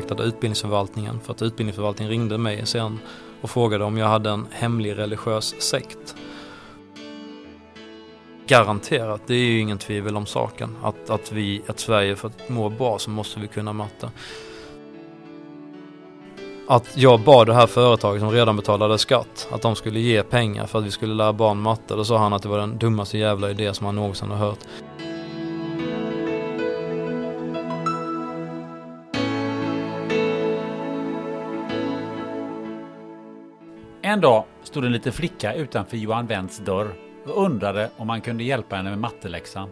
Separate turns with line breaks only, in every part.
kontaktade utbildningsförvaltningen för att utbildningsförvaltningen ringde mig sen och frågade om jag hade en hemlig religiös sekt. Garanterat, det är ju ingen tvivel om saken. Att, att, vi, att Sverige för att må bra så måste vi kunna matte. Att jag bad det här företaget som redan betalade skatt att de skulle ge pengar för att vi skulle lära barn matte. Då sa han att det var den dummaste jävla idé som han någonsin har hört.
En dag stod en liten flicka utanför Johan Wendts dörr och undrade om han kunde hjälpa henne med matteläxan.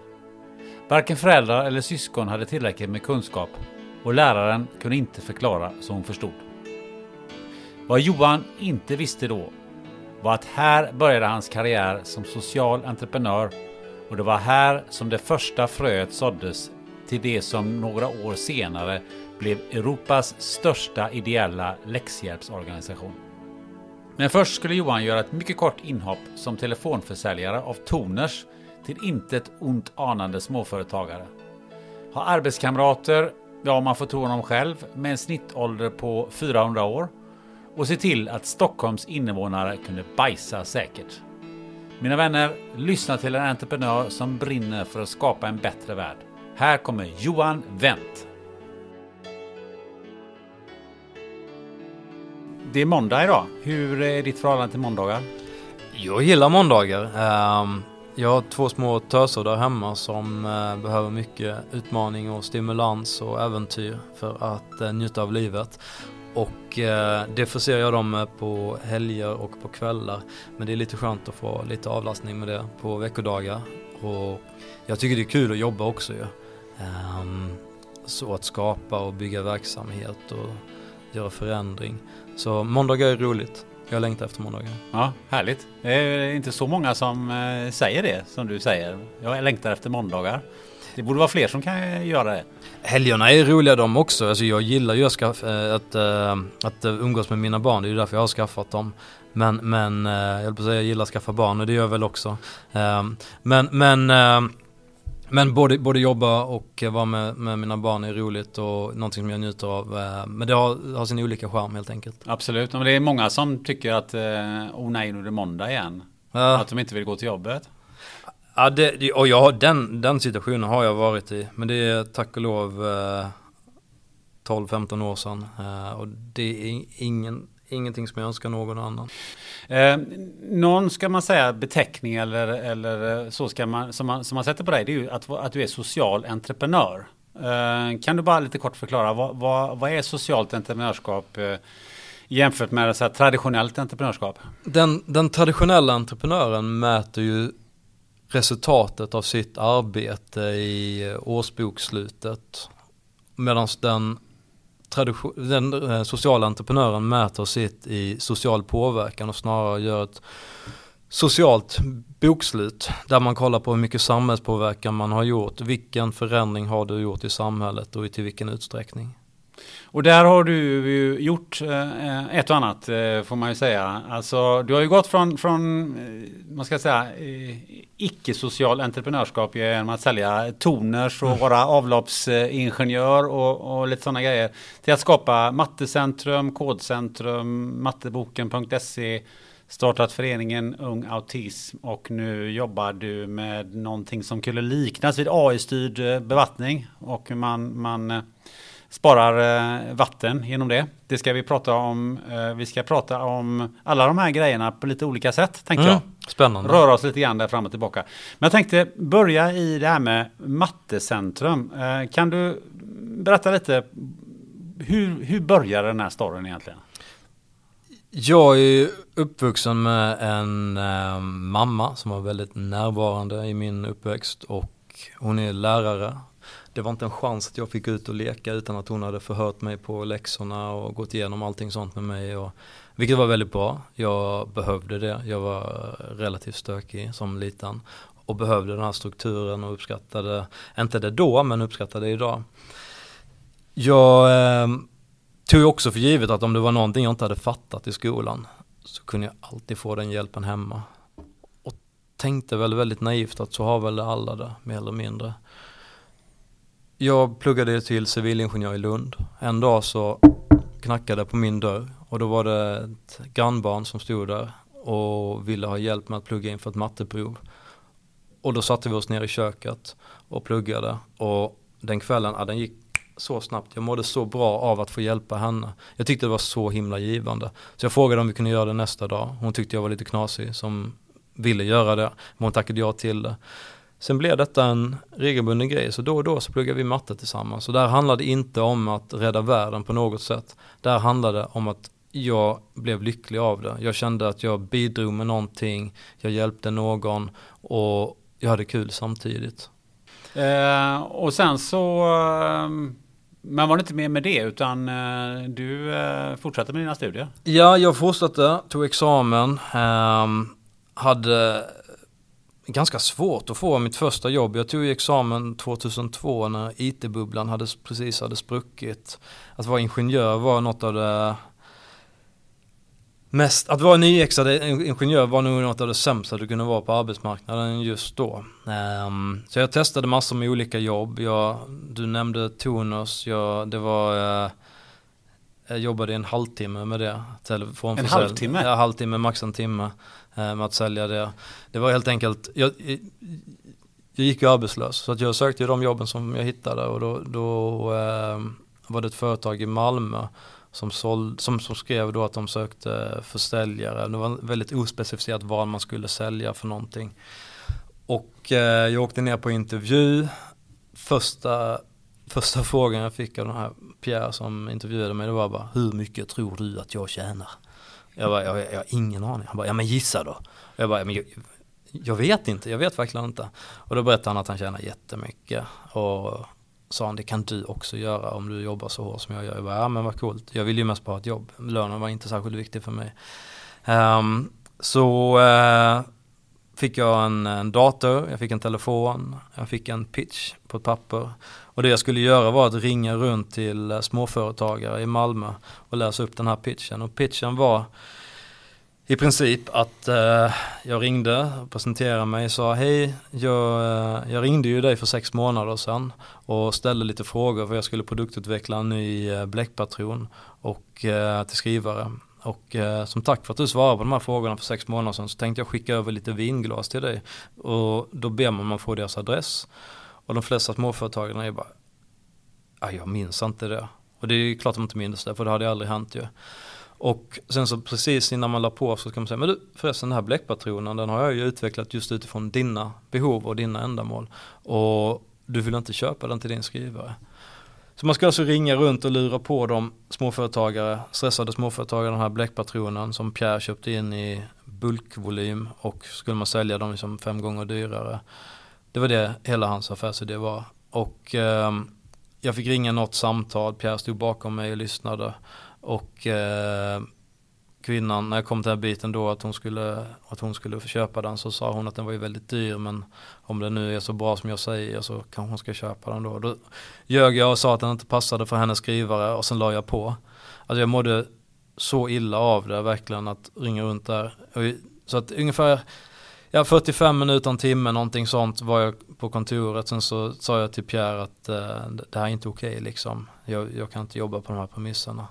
Varken föräldrar eller syskon hade tillräckligt med kunskap och läraren kunde inte förklara så hon förstod. Vad Johan inte visste då var att här började hans karriär som social entreprenör och det var här som det första fröet såddes till det som några år senare blev Europas största ideella läxhjälpsorganisation. Men först skulle Johan göra ett mycket kort inhopp som telefonförsäljare av toners till intet ont anande småföretagare. Ha arbetskamrater, ja man får tro honom själv, med en snittålder på 400 år och se till att Stockholms invånare kunde bajsa säkert. Mina vänner, lyssna till en entreprenör som brinner för att skapa en bättre värld. Här kommer Johan Wendt. Det är måndag idag. Hur är ditt förhållande till måndagar?
Jag gillar måndagar. Ehm, jag har två små töser där hemma som eh, behöver mycket utmaning och stimulans och äventyr för att eh, njuta av livet. Och eh, det förser jag dem med på helger och på kvällar. Men det är lite skönt att få lite avlastning med det på veckodagar. Och jag tycker det är kul att jobba också ju. Ehm, så att skapa och bygga verksamhet och göra förändring. Så måndagar är roligt. Jag längtar efter måndagar.
Ja, härligt. Det är inte så många som eh, säger det som du säger. Jag längtar efter måndagar. Det borde vara fler som kan göra det.
Helgerna är roliga de också. Alltså jag gillar ju att, eh, att, eh, att umgås med mina barn. Det är ju därför jag har skaffat dem. Men, men jag säga jag gillar att skaffa barn och det gör jag väl också. Men, men, men både, både jobba och vara med, med mina barn är roligt och någonting som jag njuter av. eh, Men det har, har sin olika charm helt enkelt.
Absolut, men det är många som tycker att eh, oh nej, nu är det måndag igen.
Ja.
Att de inte vill gå till jobbet.
Ja, det, och jag, den, den situationen har jag varit i. Men det är tack och lov eh, 12-15 år sedan. Eh, och det är in- ingen, ingenting som jag önskar någon annan.
Eh, någon ska man säga beteckning eller, eller eh, så ska man, som, man, som man sätter på dig, det är ju att, att du är social entreprenör. Eh, kan du bara lite kort förklara, vad, vad, vad är socialt entreprenörskap eh, jämfört med så här, traditionellt entreprenörskap?
Den, den traditionella entreprenören mäter ju resultatet av sitt arbete i eh, årsbokslutet. Medan den, den eh, sociala entreprenören mäter sitt i social påverkan och snarare gör ett socialt bokslut där man kollar på hur mycket samhällspåverkan man har gjort. Vilken förändring har du gjort i samhället och till vilken utsträckning.
Och där har du ju gjort eh, ett och annat eh, får man ju säga. Alltså du har ju gått från, från man eh, ska säga, icke-social entreprenörskap genom att sälja toners och mm. vara avloppsingenjör och, och lite sådana grejer. Till att skapa Mattecentrum, Kodcentrum, matteboken.se startat föreningen Ung Autism och nu jobbar du med någonting som skulle liknas vid AI-styrd bevattning och man, man sparar eh, vatten genom det. Det ska vi prata om. Eh, vi ska prata om alla de här grejerna på lite olika sätt, tänker mm,
jag. Spännande.
Röra oss lite grann där fram och tillbaka. Men jag tänkte börja i det här med Mattecentrum. Eh, kan du berätta lite, hur, hur började den här storyn egentligen?
Jag är uppvuxen med en äh, mamma som var väldigt närvarande i min uppväxt och hon är lärare det var inte en chans att jag fick ut och leka utan att hon hade förhört mig på läxorna och gått igenom allting sånt med mig. Och, vilket var väldigt bra. Jag behövde det. Jag var relativt stökig som liten och behövde den här strukturen och uppskattade, inte det då, men uppskattade det idag. Jag eh, tog också för givet att om det var någonting jag inte hade fattat i skolan så kunde jag alltid få den hjälpen hemma. Och tänkte väl väldigt naivt att så har väl alla det, mer eller mindre. Jag pluggade till civilingenjör i Lund. En dag så knackade det på min dörr och då var det ett grannbarn som stod där och ville ha hjälp med att plugga inför ett matteprov. Och då satte vi oss ner i köket och pluggade och den kvällen, ja, den gick så snabbt. Jag mådde så bra av att få hjälpa henne. Jag tyckte det var så himla givande. Så jag frågade om vi kunde göra det nästa dag. Hon tyckte jag var lite knasig som ville göra det. Men hon tackade ja till det. Sen blev detta en regelbunden grej, så då och då så pluggade vi matte tillsammans. Så där handlade det inte om att rädda världen på något sätt. Där handlade det om att jag blev lycklig av det. Jag kände att jag bidrog med någonting, jag hjälpte någon och jag hade kul samtidigt.
Eh, och sen så, eh, men var det inte mer med det utan eh, du eh, fortsatte med dina studier?
Ja, jag fortsatte, tog examen, ehm, hade ganska svårt att få mitt första jobb. Jag tog examen 2002 när IT-bubblan hade, precis hade spruckit. Att vara ingenjör var något av det mest, att vara nyexad ingenjör var nog något av det sämsta du kunde vara på arbetsmarknaden just då. Um, så jag testade massor med olika jobb. Jag, du nämnde Tonus, jag, det var uh, jag jobbade en halvtimme med det.
En halvtimme?
Ja, halvtimme, max en timme. Eh, med att sälja det. Det var helt enkelt, jag, jag gick ju arbetslös så att jag sökte ju de jobben som jag hittade och då, då eh, var det ett företag i Malmö som, såld, som, som skrev då att de sökte försäljare. Det var väldigt ospecificerat vad man skulle sälja för någonting. Och eh, jag åkte ner på intervju. Första, första frågan jag fick av den här Pierre som intervjuade mig det var bara hur mycket tror du att jag tjänar? Jag bara, jag, jag har ingen aning. Han bara, ja men gissa då. Jag bara, men jag, jag vet inte, jag vet verkligen inte. Och då berättade han att han tjänar jättemycket. Och sa han, det kan du också göra om du jobbar så hårt som jag gör. Jag bara, ja men vad coolt. Jag vill ju mest bara ha ett jobb. Lönen var inte särskilt viktig för mig. Um, så uh, fick jag en, en, dator, jag fick en telefon, jag fick en pitch på ett papper. Och det jag skulle göra var att ringa runt till eh, småföretagare i Malmö och läsa upp den här pitchen. Och pitchen var i princip att eh, jag ringde, presenterade mig och sa hej, jag, eh, jag, ringde ju dig för sex månader sedan och ställde lite frågor för jag skulle produktutveckla en ny eh, bläckpatron och eh, till skrivare. Och eh, som tack för att du svarade på de här frågorna för sex månader sedan så tänkte jag skicka över lite vinglas till dig. Och då ber man om man få deras adress. Och de flesta småföretagarna är bara, ah, jag minns inte det. Och det är klart de inte minns det, för det hade aldrig hänt ju. Och sen så precis innan man la på så ska man säga, men du förresten den här bläckpatronen den har jag ju utvecklat just utifrån dina behov och dina ändamål. Och du vill inte köpa den till din skrivare. Så man ska alltså ringa runt och lura på de småföretagare, stressade småföretagare den här bläckpatronen som Pierre köpte in i bulkvolym och skulle man sälja dem liksom fem gånger dyrare. Det var det hela hans affärsidé var. Och eh, jag fick ringa något samtal, Pierre stod bakom mig och lyssnade. Och eh, kvinnan, när jag kom till den här biten då att hon skulle, att hon skulle få köpa den så sa hon att den var ju väldigt dyr men om den nu är så bra som jag säger så kanske hon ska köpa den då. Då ljög jag och sa att den inte passade för hennes skrivare och sen la jag på. Alltså jag mådde så illa av det verkligen att ringa runt där. Så att ungefär Ja 45 minuter, en timme, någonting sånt var jag på kontoret. Sen så sa jag till Pierre att eh, det här är inte okej okay, liksom. Jag, jag, kan inte jobba på de här premisserna.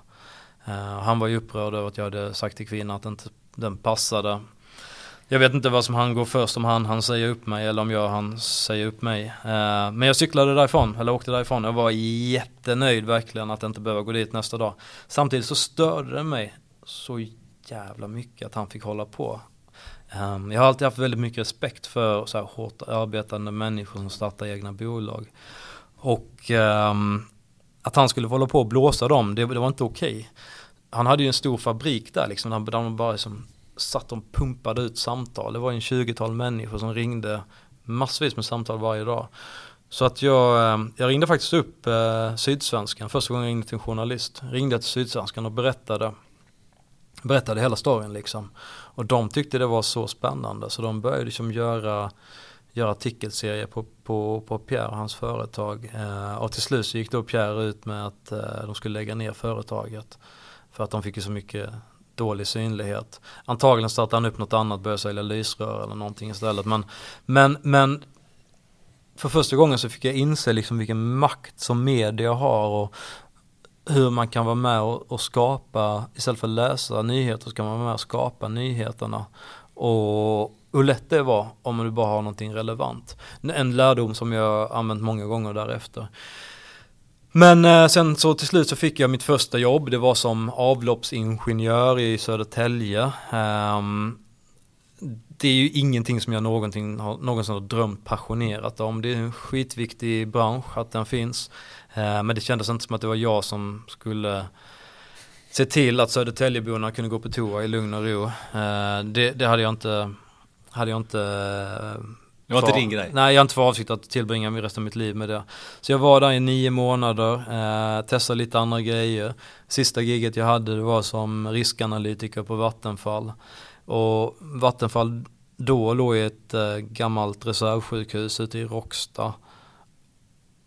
Uh, han var ju upprörd över att jag hade sagt till kvinnan att inte den passade. Jag vet inte vad som han går först, om han, han säger upp mig eller om jag han säger upp mig. Uh, men jag cyklade därifrån, eller åkte därifrån. Jag var jättenöjd verkligen att inte behöva gå dit nästa dag. Samtidigt så störde det mig så jävla mycket att han fick hålla på. Um, jag har alltid haft väldigt mycket respekt för så här, hårt arbetande människor som startar egna bolag. Och um, att han skulle hålla på och blåsa dem, det, det var inte okej. Okay. Han hade ju en stor fabrik där liksom, där de bara liksom satt och pumpade ut samtal. Det var en 20-tal människor som ringde massvis med samtal varje dag. Så att jag, eh, jag ringde faktiskt upp eh, Sydsvenskan, första gången jag ringde till en journalist. Ringde till Sydsvenskan och berättade, berättade hela storyn liksom. Och de tyckte det var så spännande så de började liksom göra, göra artikelserie på, på, på Pierre och hans företag. Eh, och till slut så gick då Pierre ut med att eh, de skulle lägga ner företaget. För att de fick ju så mycket dålig synlighet. Antagligen startade han upp något annat, började sälja lysrör eller någonting istället. Men, men, men för första gången så fick jag inse liksom vilken makt som media har och hur man kan vara med och, och, skapa, istället för att läsa nyheter så kan man vara med och skapa nyheterna. Och hur lätt det var om du bara har någonting relevant. En lärdom som jag använt många gånger därefter. Men eh, sen så till slut så fick jag mitt första jobb, det var som avloppsingenjör i Södertälje. Ehm, det är ju ingenting som jag någonting någonsin har drömt passionerat om. Det är en skitviktig bransch att den finns. Ehm, men det kändes inte som att det var jag som skulle se till att Södertäljeborna kunde gå på toa i lugn och ro. Ehm, det, det hade jag inte, hade jag inte
det var inte din grej?
Nej, jag har inte för avsikt att tillbringa resten av mitt liv med det. Så jag var där i nio månader, eh, testade lite andra grejer. Sista giget jag hade det var som riskanalytiker på Vattenfall. Och Vattenfall då låg i ett eh, gammalt reservsjukhus ute i Råcksta.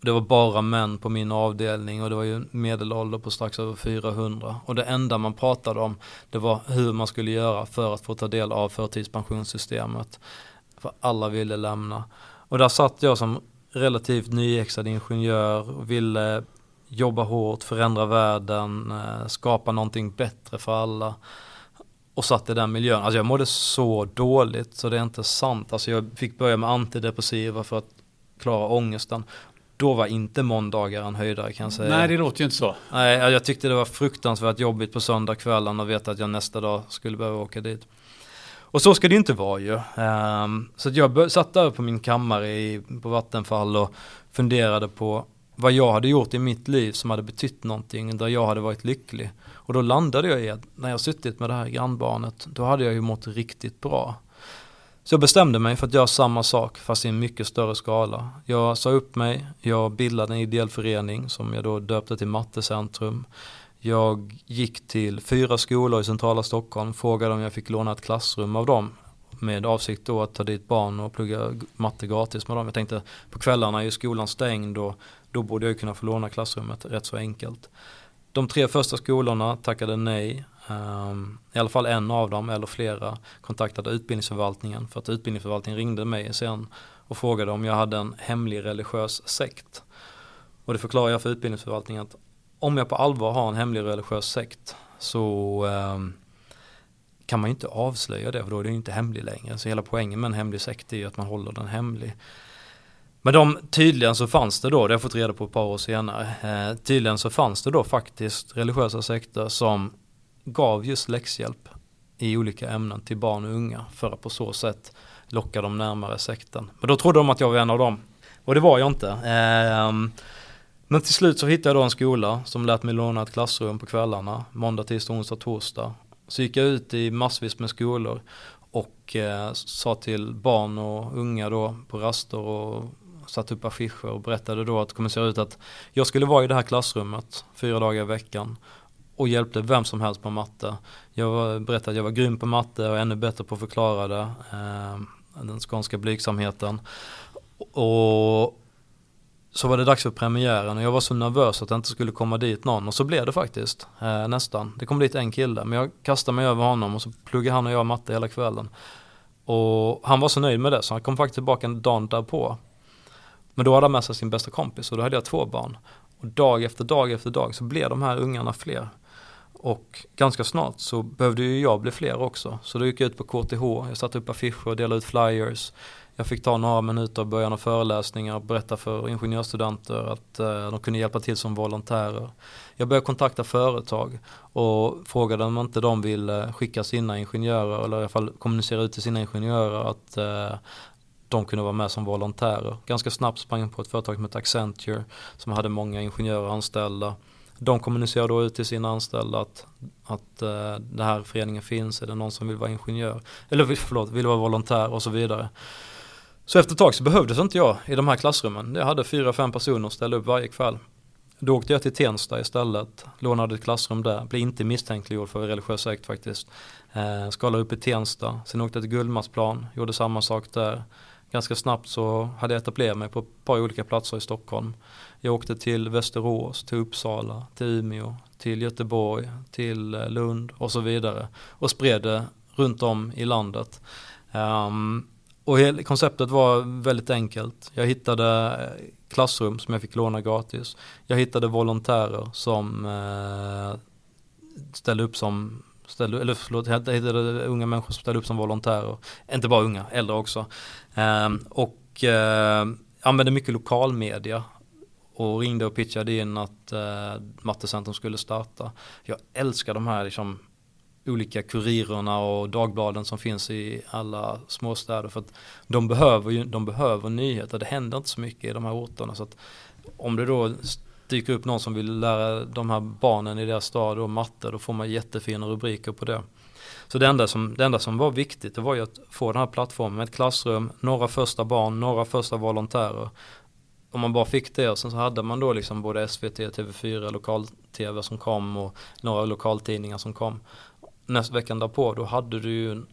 Det var bara män på min avdelning och det var ju medelålder på strax över 400. Och det enda man pratade om det var hur man skulle göra för att få ta del av förtidspensionssystemet. För alla ville lämna. Och där satt jag som relativt nyexad ingenjör och ville jobba hårt, förändra världen, eh, skapa någonting bättre för alla. Och satt i den miljön. Alltså jag mådde så dåligt så det är inte sant. Alltså jag fick börja med antidepressiva för att klara ångesten. Då var inte måndagar en höjdare kan jag säga.
Nej det låter ju inte så.
Nej jag tyckte det var fruktansvärt jobbigt på söndagskvällen och veta att jag nästa dag skulle behöva åka dit. Och så ska det ju inte vara ju. Um, så jag satt där på min kammare i, på Vattenfall och funderade på vad jag hade gjort i mitt liv som hade betytt någonting, där jag hade varit lycklig. Och då landade jag i att när jag suttit med det här grannbarnet, då hade jag ju mått riktigt bra. Så jag bestämde mig för att göra samma sak fast i en mycket större skala. Jag sa upp mig, jag bildade en ideell förening som jag då döpte till Mattecentrum. Jag gick till fyra skolor i centrala Stockholm, frågade om jag fick låna ett klassrum av dem med avsikt då att ta dit barn och plugga matte gratis med dem. Jag tänkte på kvällarna är skolan stängd och då borde jag kunna få låna klassrummet rätt så enkelt. De tre första skolorna tackade nej. Um, I alla fall en av dem eller flera kontaktade utbildningsförvaltningen för att utbildningsförvaltningen ringde mig sen och frågade om jag hade en hemlig religiös sekt. Och det förklarar jag för utbildningsförvaltningen att om jag på allvar har en hemlig religiös sekt så um, kan man ju inte avslöja det för då är det inte hemlig längre. Så hela poängen med en hemlig sekt är ju att man håller den hemlig. Men de, tydligen så fanns det då, det har jag fått reda på ett par år senare, eh, tydligen så fanns det då faktiskt religiösa sekter som gav just läxhjälp i olika ämnen till barn och unga för att på så sätt locka dem närmare sekten. Men då trodde de att jag var en av dem. Och det var jag inte. Ehm, men till slut så hittade jag då en skola som lät mig låna ett klassrum på kvällarna, måndag, tisdag, onsdag, torsdag. Så gick jag ut i massvis med skolor och eh, sa till barn och unga då på raster och satte upp affischer och berättade då att det kommer se ut att jag skulle vara i det här klassrummet fyra dagar i veckan och hjälpte vem som helst på matte. Jag var, berättade att jag var grym på matte och ännu bättre på att förklara det. Eh, den skånska blygsamheten. Och så var det dags för premiären och jag var så nervös att det inte skulle komma dit någon och så blev det faktiskt eh, nästan. Det kom dit en kille men jag kastade mig över honom och så pluggade han och jag matte hela kvällen. Och han var så nöjd med det så han kom faktiskt tillbaka dagen därpå. Men då hade han med sig sin bästa kompis och då hade jag två barn. Och dag efter dag efter dag så blev de här ungarna fler. Och ganska snart så behövde ju jag bli fler också. Så då gick jag ut på KTH, jag satte upp affischer och delade ut flyers. Jag fick ta några minuter i början av föreläsningar och berätta för ingenjörsstudenter att eh, de kunde hjälpa till som volontärer. Jag började kontakta företag och frågade om inte de ville skicka sina ingenjörer eller i alla fall kommunicera ut till sina ingenjörer att eh, de kunde vara med som volontärer. Ganska snabbt sprang jag på ett företag som hette Accenture som hade många ingenjörer anställda. De kommunicerar då ut till sina anställda att, att eh, den här föreningen finns, är det någon som vill vara ingenjör, eller förlåt, vill vara volontär och så vidare. Så efter ett tag så behövdes inte jag i de här klassrummen. Jag hade fyra, fem personer ställa upp varje kväll. Då åkte jag till Tensta istället, lånade ett klassrum där, blev inte misstänkliggjord för religiös sekt faktiskt. Eh, skalade upp i Tensta, sen åkte jag till Gullmarsplan, gjorde samma sak där. Ganska snabbt så hade jag etablerat mig på ett par olika platser i Stockholm. Jag åkte till Västerås, till Uppsala, till Umeå, till Göteborg, till eh, Lund och så vidare. Och spred det runt om i landet. Um, och konceptet var väldigt enkelt. Jag hittade eh, klassrum som jag fick låna gratis. Jag hittade volontärer som eh, ställde upp som ställde, eller förlåt, jag hittade unga människor som ställde upp som volontärer. Inte bara unga, äldre också. Eh, och eh, använde mycket lokalmedia och ringde och pitchade in att eh, Mattecentrum skulle starta. Jag älskar de här liksom, olika kurirerna och dagbladen som finns i alla småstäder. För att de behöver, ju, de behöver nyheter, det händer inte så mycket i de här orterna. Så att om det då dyker upp någon som vill lära de här barnen i deras stad och matte, då får man jättefina rubriker på det. Så det enda, som, det enda som var viktigt det var ju att få den här plattformen med ett klassrum, några första barn, några första volontärer. Om man bara fick det och sen så hade man då liksom både SVT, TV4, lokal-TV som kom och några lokaltidningar som kom nästa veckan därpå då hade du ju en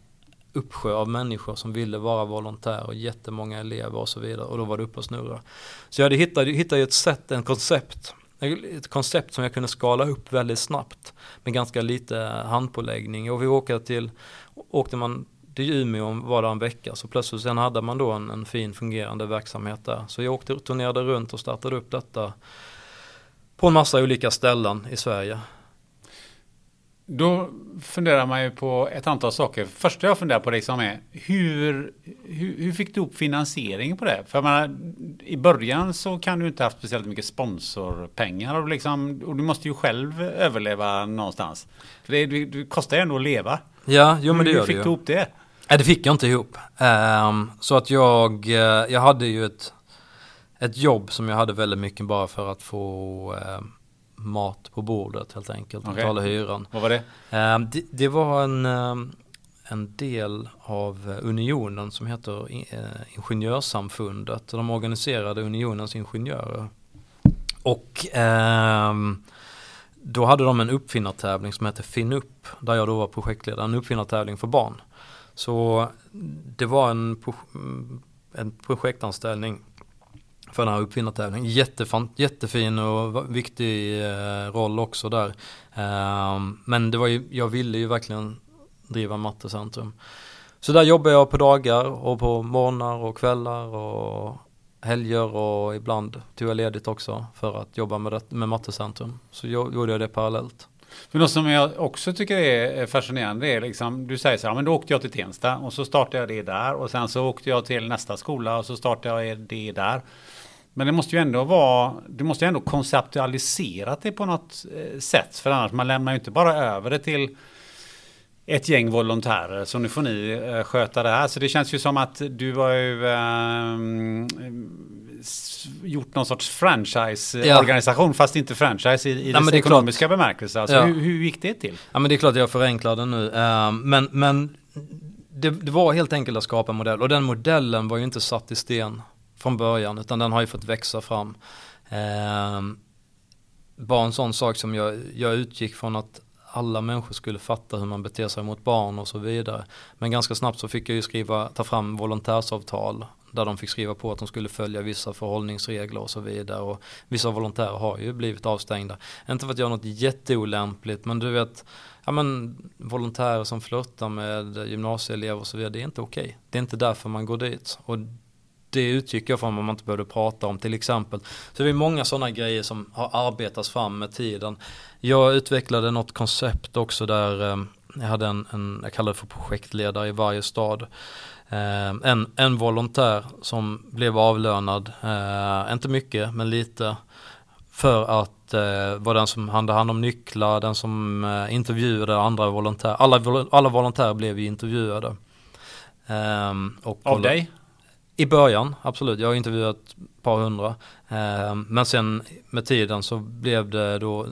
uppsjö av människor som ville vara volontär och jättemånga elever och så vidare och då var det uppe och snurra. Så jag hade hittat, hittat ett sätt, en koncept, ett koncept som jag kunde skala upp väldigt snabbt med ganska lite handpåläggning och vi åkte till, åkte man till Umeå var det en vecka så plötsligt sen hade man då en, en fin fungerande verksamhet där. Så jag åkte, turnerade runt och startade upp detta på en massa olika ställen i Sverige.
Då funderar man ju på ett antal saker. Första jag funderar på liksom är hur, hur, hur fick du upp finansiering på det? För menar, i början så kan du inte haft speciellt mycket sponsorpengar och, liksom, och du måste ju själv överleva någonstans. För det, det, det kostar ju ändå att leva.
Ja, jo men det
hur,
gör
hur fick
det
du ihop det?
Nej, det fick jag inte ihop. Um, så att jag, uh, jag hade ju ett, ett jobb som jag hade väldigt mycket bara för att få uh, mat på bordet helt enkelt. Okay. Betala hyran.
Vad var det?
Um, det, det, var en, um, en del av Unionen som heter uh, Ingenjörssamfundet. De organiserade Unionens ingenjörer. Och um, då hade de en uppfinnartävling som hette Finup. Där jag då var projektledare. En uppfinnartävling för barn. Så det var en, mm, en projektanställning för den här uppfinnartävlingen. Jättefan, jättefin och viktig eh, roll också där. Ehm, men det var ju, jag ville ju verkligen driva Mattecentrum. Så där jobbar jag på dagar och på morgnar och kvällar och helger och ibland tog jag ledigt också för att jobba med, det, med Mattecentrum. Så jag, gjorde jag det parallellt.
För något som jag också tycker är fascinerande är liksom, du säger så här, men då åkte jag till Tensta och så startade jag det där och sen så åkte jag till nästa skola och så startade jag det där. Men det måste ju ändå vara, du måste ju ändå konceptualisera det på något eh, sätt. För annars man lämnar ju inte bara över det till ett gäng volontärer. Så nu får ni eh, sköta det här. Så det känns ju som att du har ju eh, gjort någon sorts franchise-organisation. Ja. Fast inte franchise i, i ja, dess ekonomiska klart. bemärkelse. Alltså, ja. hur, hur gick det till?
Ja men det är klart jag förenklar det nu. Uh, men men det, det var helt enkelt att skapa en modell. Och den modellen var ju inte satt i sten från början utan den har ju fått växa fram. Eh, bara en sån sak som jag, jag utgick från att alla människor skulle fatta hur man beter sig mot barn och så vidare. Men ganska snabbt så fick jag ju skriva, ta fram volontärsavtal där de fick skriva på att de skulle följa vissa förhållningsregler och så vidare. Och vissa volontärer har ju blivit avstängda. Inte för att göra något jätteolämpligt men du vet, ja men volontärer som flörtar med gymnasieelever och så vidare, det är inte okej. Okay. Det är inte därför man går dit. Och det utgick jag från vad man inte behövde prata om till exempel. Så det är många sådana grejer som har arbetats fram med tiden. Jag utvecklade något koncept också där eh, jag hade en, en, jag kallar det för projektledare i varje stad. Eh, en, en volontär som blev avlönad, eh, inte mycket men lite, för att eh, vara den som hade hand om nycklar, den som eh, intervjuade andra volontärer. Alla, alla volontärer blev ju intervjuade.
Eh, Av dig?
I början, absolut. Jag har intervjuat ett par hundra. Eh, men sen med tiden så blev det då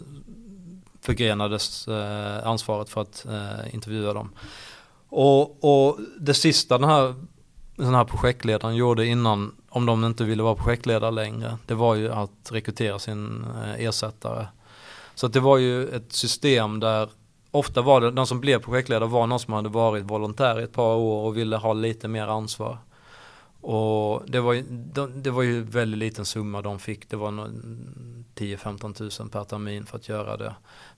förgrenades eh, ansvaret för att eh, intervjua dem. Och, och det sista den här, den här projektledaren gjorde innan, om de inte ville vara projektledare längre, det var ju att rekrytera sin eh, ersättare. Så att det var ju ett system där ofta var det, den som blev projektledare var någon som hade varit volontär i ett par år och ville ha lite mer ansvar. Och det var, ju, det var ju väldigt liten summa de fick. Det var 10-15 tusen per termin för att göra det.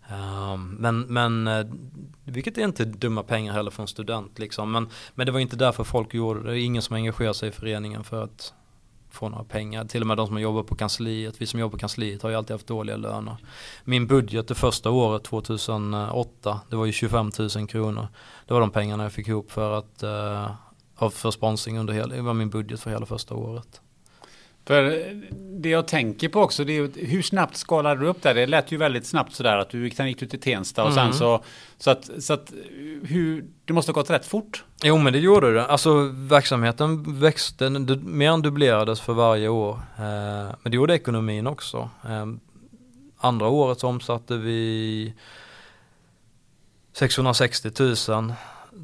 Ehm, men, men, eh, vilket är inte dumma pengar heller för en student liksom. Men, men det var inte därför folk gjorde det. Det är ingen som engagerar sig i föreningen för att få några pengar. Till och med de som jobbar på kansliet. Vi som jobbar på kansliet har ju alltid haft dåliga löner. Min budget det första året 2008 det var ju 25 000 kronor. Det var de pengarna jag fick ihop för att eh, uh, för sponsring under hela, det var min budget för hela första året.
För det jag tänker på också, det är hur snabbt skalade du upp det? Det lät ju väldigt snabbt sådär att du gick, gick du till Tensta och mm. sen så, så att, så att hur, det måste ha gått rätt fort?
Jo men det gjorde det. Alltså verksamheten växte, mer än dubblerades för varje år. Eh, men det gjorde ekonomin också. Eh, andra året så omsatte vi 660 000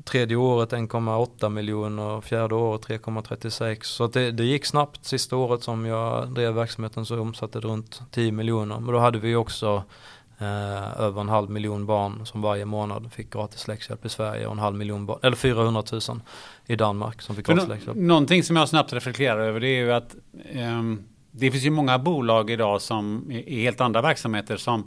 tredje året 1,8 miljoner, fjärde året 3,36. Så det, det, gick snabbt. Sista året som jag drev verksamheten så omsatte det runt 10 miljoner. Men då hade vi också eh, över en halv miljon barn som varje månad fick gratis läxhjälp i Sverige och en halv miljon barn, eller 400 000 i Danmark som fick gratis läxhjälp.
Någonting som jag snabbt reflekterar över det är ju att um, det finns ju många bolag idag som är helt andra verksamheter som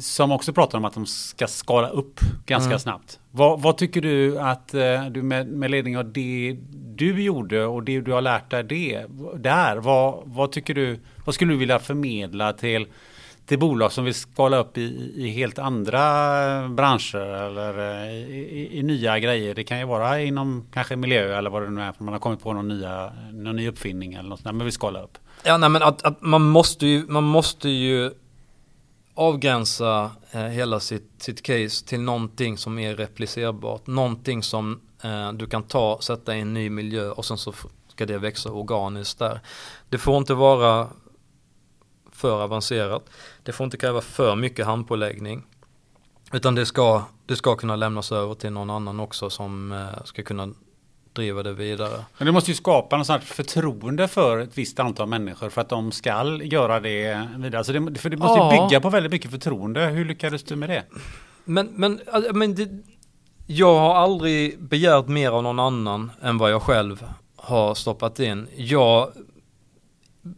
som också pratar om att de ska skala upp ganska mm. snabbt. Vad, vad, tycker du att eh, du med, med ledning av det du gjorde och det du har lärt dig det, där, vad, vad tycker du, vad skulle du vilja förmedla till, till bolag som vill skala upp i, i helt andra branscher eller eh, i, i, i, nya grejer? Det kan ju vara inom kanske miljö eller vad det nu är, för man har kommit på någon, nya, någon ny uppfinning eller något sånt där, men vill skala upp.
Ja, nej men att, att man måste ju, man måste ju avgränsa eh, hela sitt, sitt case till någonting som är replicerbart. Någonting som eh, du kan ta, sätta i en ny miljö och sen så ska det växa organiskt där. Det får inte vara för avancerat. Det får inte kräva för mycket handpåläggning. Utan det ska, det ska kunna lämnas över till någon annan också som eh, ska kunna driva det vidare.
Men det måste ju skapa någon sorts förtroende för ett visst antal människor för att de ska göra det vidare. Alltså det, för det måste ja. ju bygga på väldigt mycket förtroende. Hur lyckades du med det?
Men, men, men det, jag har aldrig begärt mer av någon annan än vad jag själv har stoppat in. Jag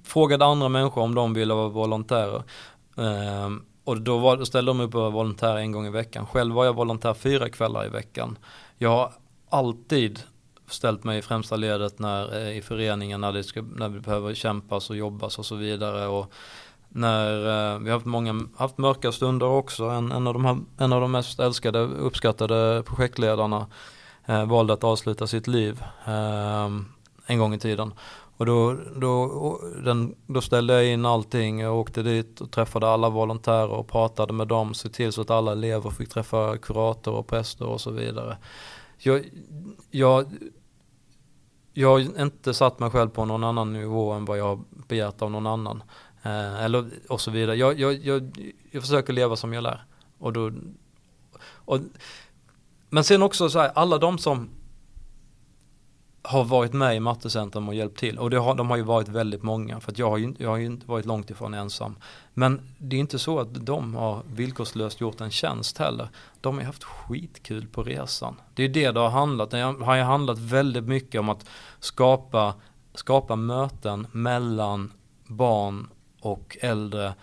frågade andra människor om de ville vara volontärer. Um, och då, var, ställde de upp och var volontär en gång i veckan. Själv var jag volontär fyra kvällar i veckan. Jag har alltid ställt mig i främsta ledet när, eh, i föreningen när, det ska, när vi behöver kämpas och jobbas och så vidare. Och när eh, vi har haft många, haft mörka stunder också. En, en, av, de här, en av de mest älskade, uppskattade projektledarna eh, valde att avsluta sitt liv eh, en gång i tiden. Och då, då, den, då ställde jag in allting, jag åkte dit och träffade alla volontärer och pratade med dem, se till så att alla elever fick träffa kurator och präster och så vidare jag, jag, jag har inte satt mig själv på någon annan nivå än vad jag har begärt av någon annan. Eh, eller och så vidare. Jag, jag, jag, jag försöker leva som jag lär. Och då, och, men sen också så här, alla de som har varit med i Mattecentrum och hjälpt till. Och det har, de har ju varit väldigt många för att jag har, ju, jag har ju inte varit långt ifrån ensam. Men det är inte så att de har villkorslöst gjort en tjänst heller. De har haft skitkul på resan. Det är det det har handlat Det har ju handlat väldigt mycket om att skapa, skapa möten mellan barn och äldre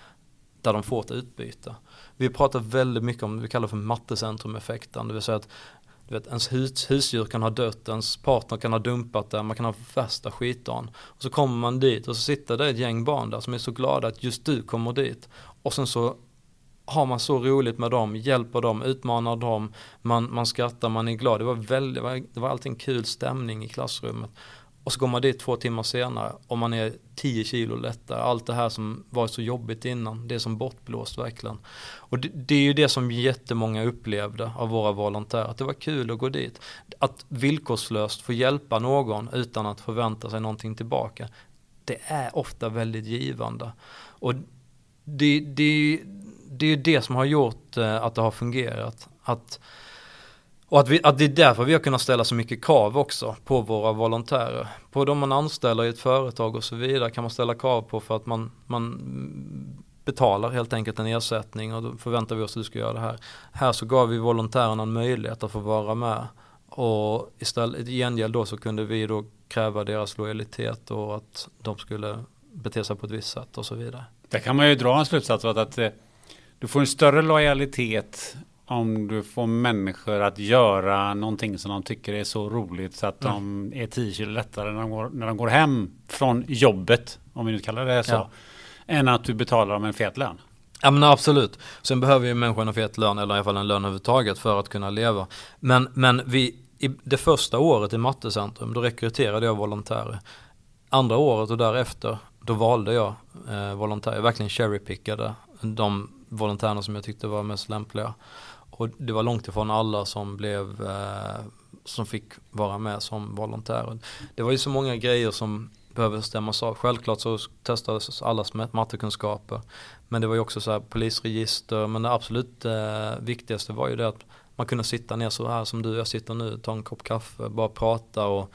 där de får ett utbyte. Vi pratar väldigt mycket om, vi kallar det för mattecentrum-effekten, det vill säga att du vet, ens hus, husdjur kan ha dött, ens partner kan ha dumpat det, man kan ha värsta skitdagen. Och så kommer man dit och så sitter det ett gäng barn där som är så glada att just du kommer dit. Och sen så har man så roligt med dem, hjälper dem, utmanar dem, man, man skrattar, man är glad. Det var väldigt, det var, det var alltid en kul stämning i klassrummet. Och så går man dit två timmar senare och man är 10 kilo lättare. Allt det här som var så jobbigt innan, det är som bortblåst verkligen. Och det, det, är ju det som jättemånga upplevde av våra volontärer, att det var kul att gå dit. Att villkorslöst få hjälpa någon utan att förvänta sig någonting tillbaka, det är ofta väldigt givande. Och det, det, det är det som har gjort eh, att det har fungerat. Att och att, vi, att det är därför vi har kunnat ställa så mycket krav också på våra volontärer. På de man anställer i ett företag och så vidare kan man ställa krav på för att man, man betalar helt enkelt en ersättning och då förväntar vi oss att du ska göra det här. Här så gav vi volontärerna en möjlighet att få vara med. Och istället, i gengäld då så kunde vi då kräva deras lojalitet och att de skulle bete sig på ett visst sätt och så vidare.
Där kan man ju dra en slutsats av att eh, du får en större lojalitet om du får människor att göra någonting som de tycker är så roligt så att mm. de är 10 kilo lättare när de, går, när de går hem från jobbet, om vi nu kallar det så, ja. än att du betalar dem en fet lön.
Ja men absolut. Sen behöver ju människan en fet lön eller i alla fall en lön överhuvudtaget för att kunna leva. Men, men vi, i det första året i Mattecentrum då rekryterade jag volontärer. Andra året och därefter då valde jag eh, volontärer. Jag verkligen cherrypickade de volontärerna som jag tyckte var mest lämpliga. Och det var långt ifrån alla som blev eh, som fick vara med som volontärer. Det var ju så många grejer som behöver stämmas av. Självklart så testades allas mattekunskaper. Men det var ju också så här polisregister. Men det absolut eh, viktigaste var ju det att man kunde sitta ner så här som du jag sitter nu, ta en kopp kaffe, bara prata och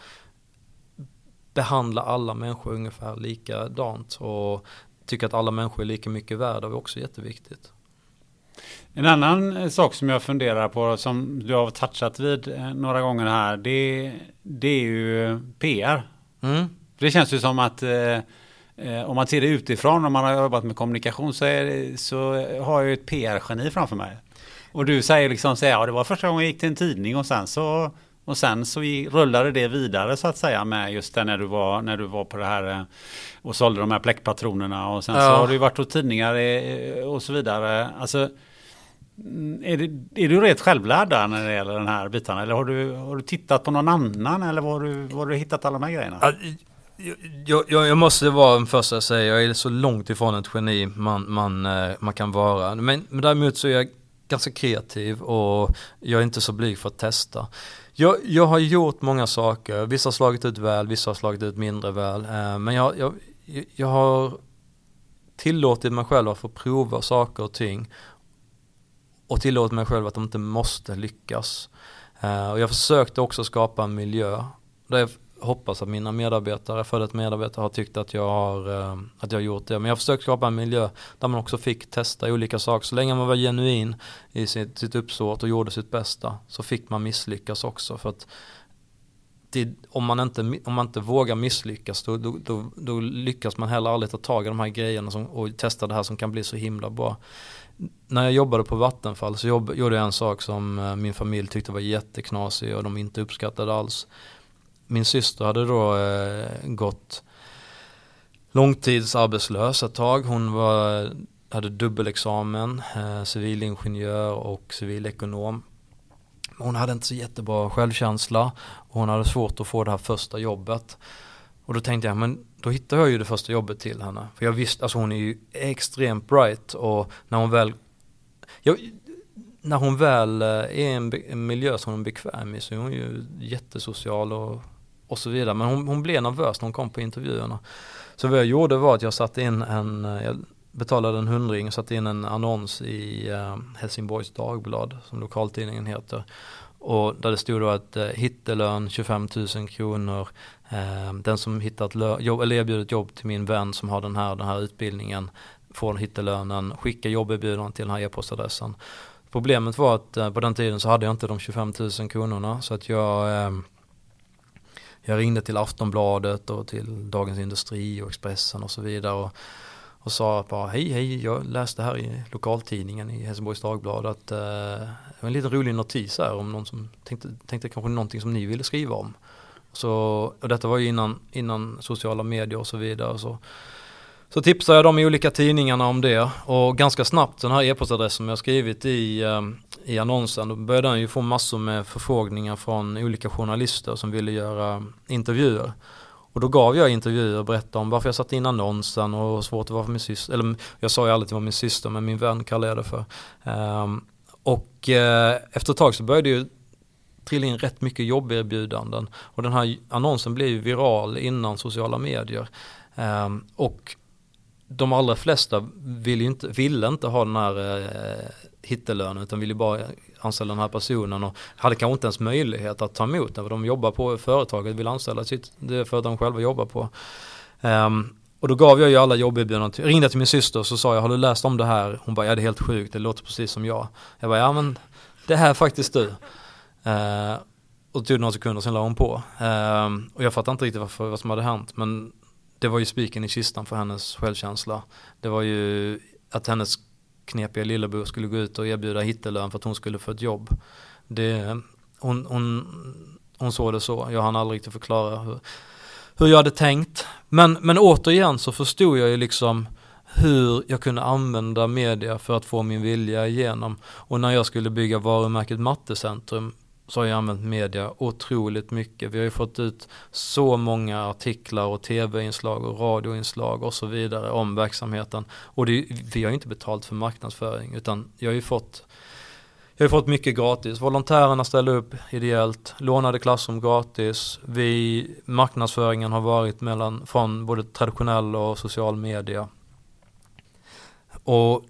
behandla alla människor ungefär likadant. Och tycka att alla människor är lika mycket värda var också jätteviktigt.
En annan eh, sak som jag funderar på som du har touchat vid eh, några gånger här det, det är ju PR. Mm. Det känns ju som att eh, eh, om man ser det utifrån om man har jobbat med kommunikation så, det, så har jag ju ett PR-geni framför mig. Och du säger liksom så ja det var första gången jag gick till en tidning och sen så och sen så rullade det vidare så att säga med just det när du var, när du var på det här och sålde de här pläckpatronerna och sen ja. så har du varit hos tidningar och så vidare. Alltså Mm, är, det, är du rätt självlärd där när det gäller den här biten? Eller har du, har du tittat på någon annan? Eller var har du, var har du hittat alla de här grejerna?
Jag, jag, jag, måste vara den första att säga, jag är så långt ifrån ett geni man, man, eh, man kan vara. Men, men däremot så är jag ganska kreativ och jag är inte så blyg för att testa. Jag, jag har gjort många saker, vissa har slagit ut väl, vissa har slagit ut mindre väl. Eh, men jag, jag, jag har tillåtit mig själv att få prova saker och ting och tillåter mig själv att de inte måste lyckas. Uh, och jag försökte också skapa en miljö där jag hoppas att mina medarbetare, före medarbetare har tyckt att jag har, uh, att jag har gjort det. Men jag försökte skapa en miljö där man också fick testa olika saker. Så länge man var genuin i sitt, sitt uppsåt och gjorde sitt bästa så fick man misslyckas också. För att det, om, man inte, om man inte vågar misslyckas då, då, då, då, lyckas man heller aldrig ta tag i de här grejerna som, och testa det här som kan bli så himla bra när jag jobbade på Vattenfall så jobb, gjorde jag en sak som eh, min familj tyckte var jätteknasig och de inte uppskattade alls. Min syster hade då eh, gått långtidsarbetslös ett tag. Hon var, hade dubbelexamen, eh, civilingenjör och civilekonom. Hon hade inte så jättebra självkänsla och hon hade svårt att få det här första jobbet. Och då tänkte jag, men då hittade jag ju det första jobbet till henne. För jag visste, alltså hon är ju extremt bright och när hon väl, jag, när hon väl eh, är i en, en, miljö som hon är bekväm i så är hon ju jättesocial och, och så vidare. Men hon, hon blev nervös när hon kom på intervjuerna. Så vad jag gjorde var att jag satte in en, eh, jag betalade en hundring och satte in en annons i eh, Helsingborgs Dagblad som lokaltidningen heter. Och där det stod då att eh, hittelön 25 000 kronor. Ehm, den som hittat jobb, eller erbjudit jobb till min vän som har den här, den här utbildningen får hittelönen, skicka jobberbjudandet till den här e-postadressen. Problemet var att eh, på den tiden så hade jag inte de 25 000 kronorna så att jag ehm, jag ringde till Aftonbladet och till Dagens Industri och Expressen och så vidare och, och sa bara hej hej jag läste här i lokaltidningen i Helsingborgs Dagblad att eh, det var en liten rolig notis här om någon som tänkte, tänkte kanske någonting som ni ville skriva om. Så, och detta var ju innan, innan sociala medier och så vidare. Så, så tipsade jag de i olika tidningarna om det och ganska snabbt den här e-postadressen som jag skrivit i, eh, i annonsen, då började den ju få massor med förfrågningar från olika journalister som ville göra intervjuer. Och då gav jag intervjuer och berättade om varför jag satte in annonsen och svårt det var för min syster, eller jag sa ju aldrig att det var min syster men min vän kallade jag det för. Um, och eh, efter ett tag så började ju trilla in rätt mycket jobberbjudanden och den här annonsen blev ju viral innan sociala medier. Um, och de allra flesta ville inte, ville inte ha den här eh, hittelönen utan ville bara anställa den här personen och hade kanske inte ens möjlighet att ta emot den för de jobbar på företaget, vill anställa sitt, det att de själva jobbar på. Um, och då gav jag ju alla jobberbjudanden, jag ringde till min syster och så sa jag, har du läst om det här? Hon bara, ja det är helt sjukt, det låter precis som jag. Jag bara, ja men det här är faktiskt du. Uh, och det tog några sekunder, sen la hon på. Uh, och jag fattade inte riktigt varför, vad som hade hänt, men det var ju spiken i kistan för hennes självkänsla. Det var ju att hennes knepiga lillebror skulle gå ut och erbjuda hittelön för att hon skulle få ett jobb. Det, hon, hon, hon såg det så, jag hann aldrig riktigt förklara hur, hur jag hade tänkt. Men, men återigen så förstod jag ju liksom hur jag kunde använda media för att få min vilja igenom. Och när jag skulle bygga varumärket Mattecentrum så har jag använt media otroligt mycket. Vi har ju fått ut så många artiklar och tv-inslag och radioinslag och så vidare om verksamheten. Och det, vi har ju inte betalt för marknadsföring utan jag har ju fått jag har fått mycket gratis. Volontärerna ställde upp ideellt, lånade klassrum gratis. Vi, marknadsföringen har varit mellan, från både traditionell och social media. Och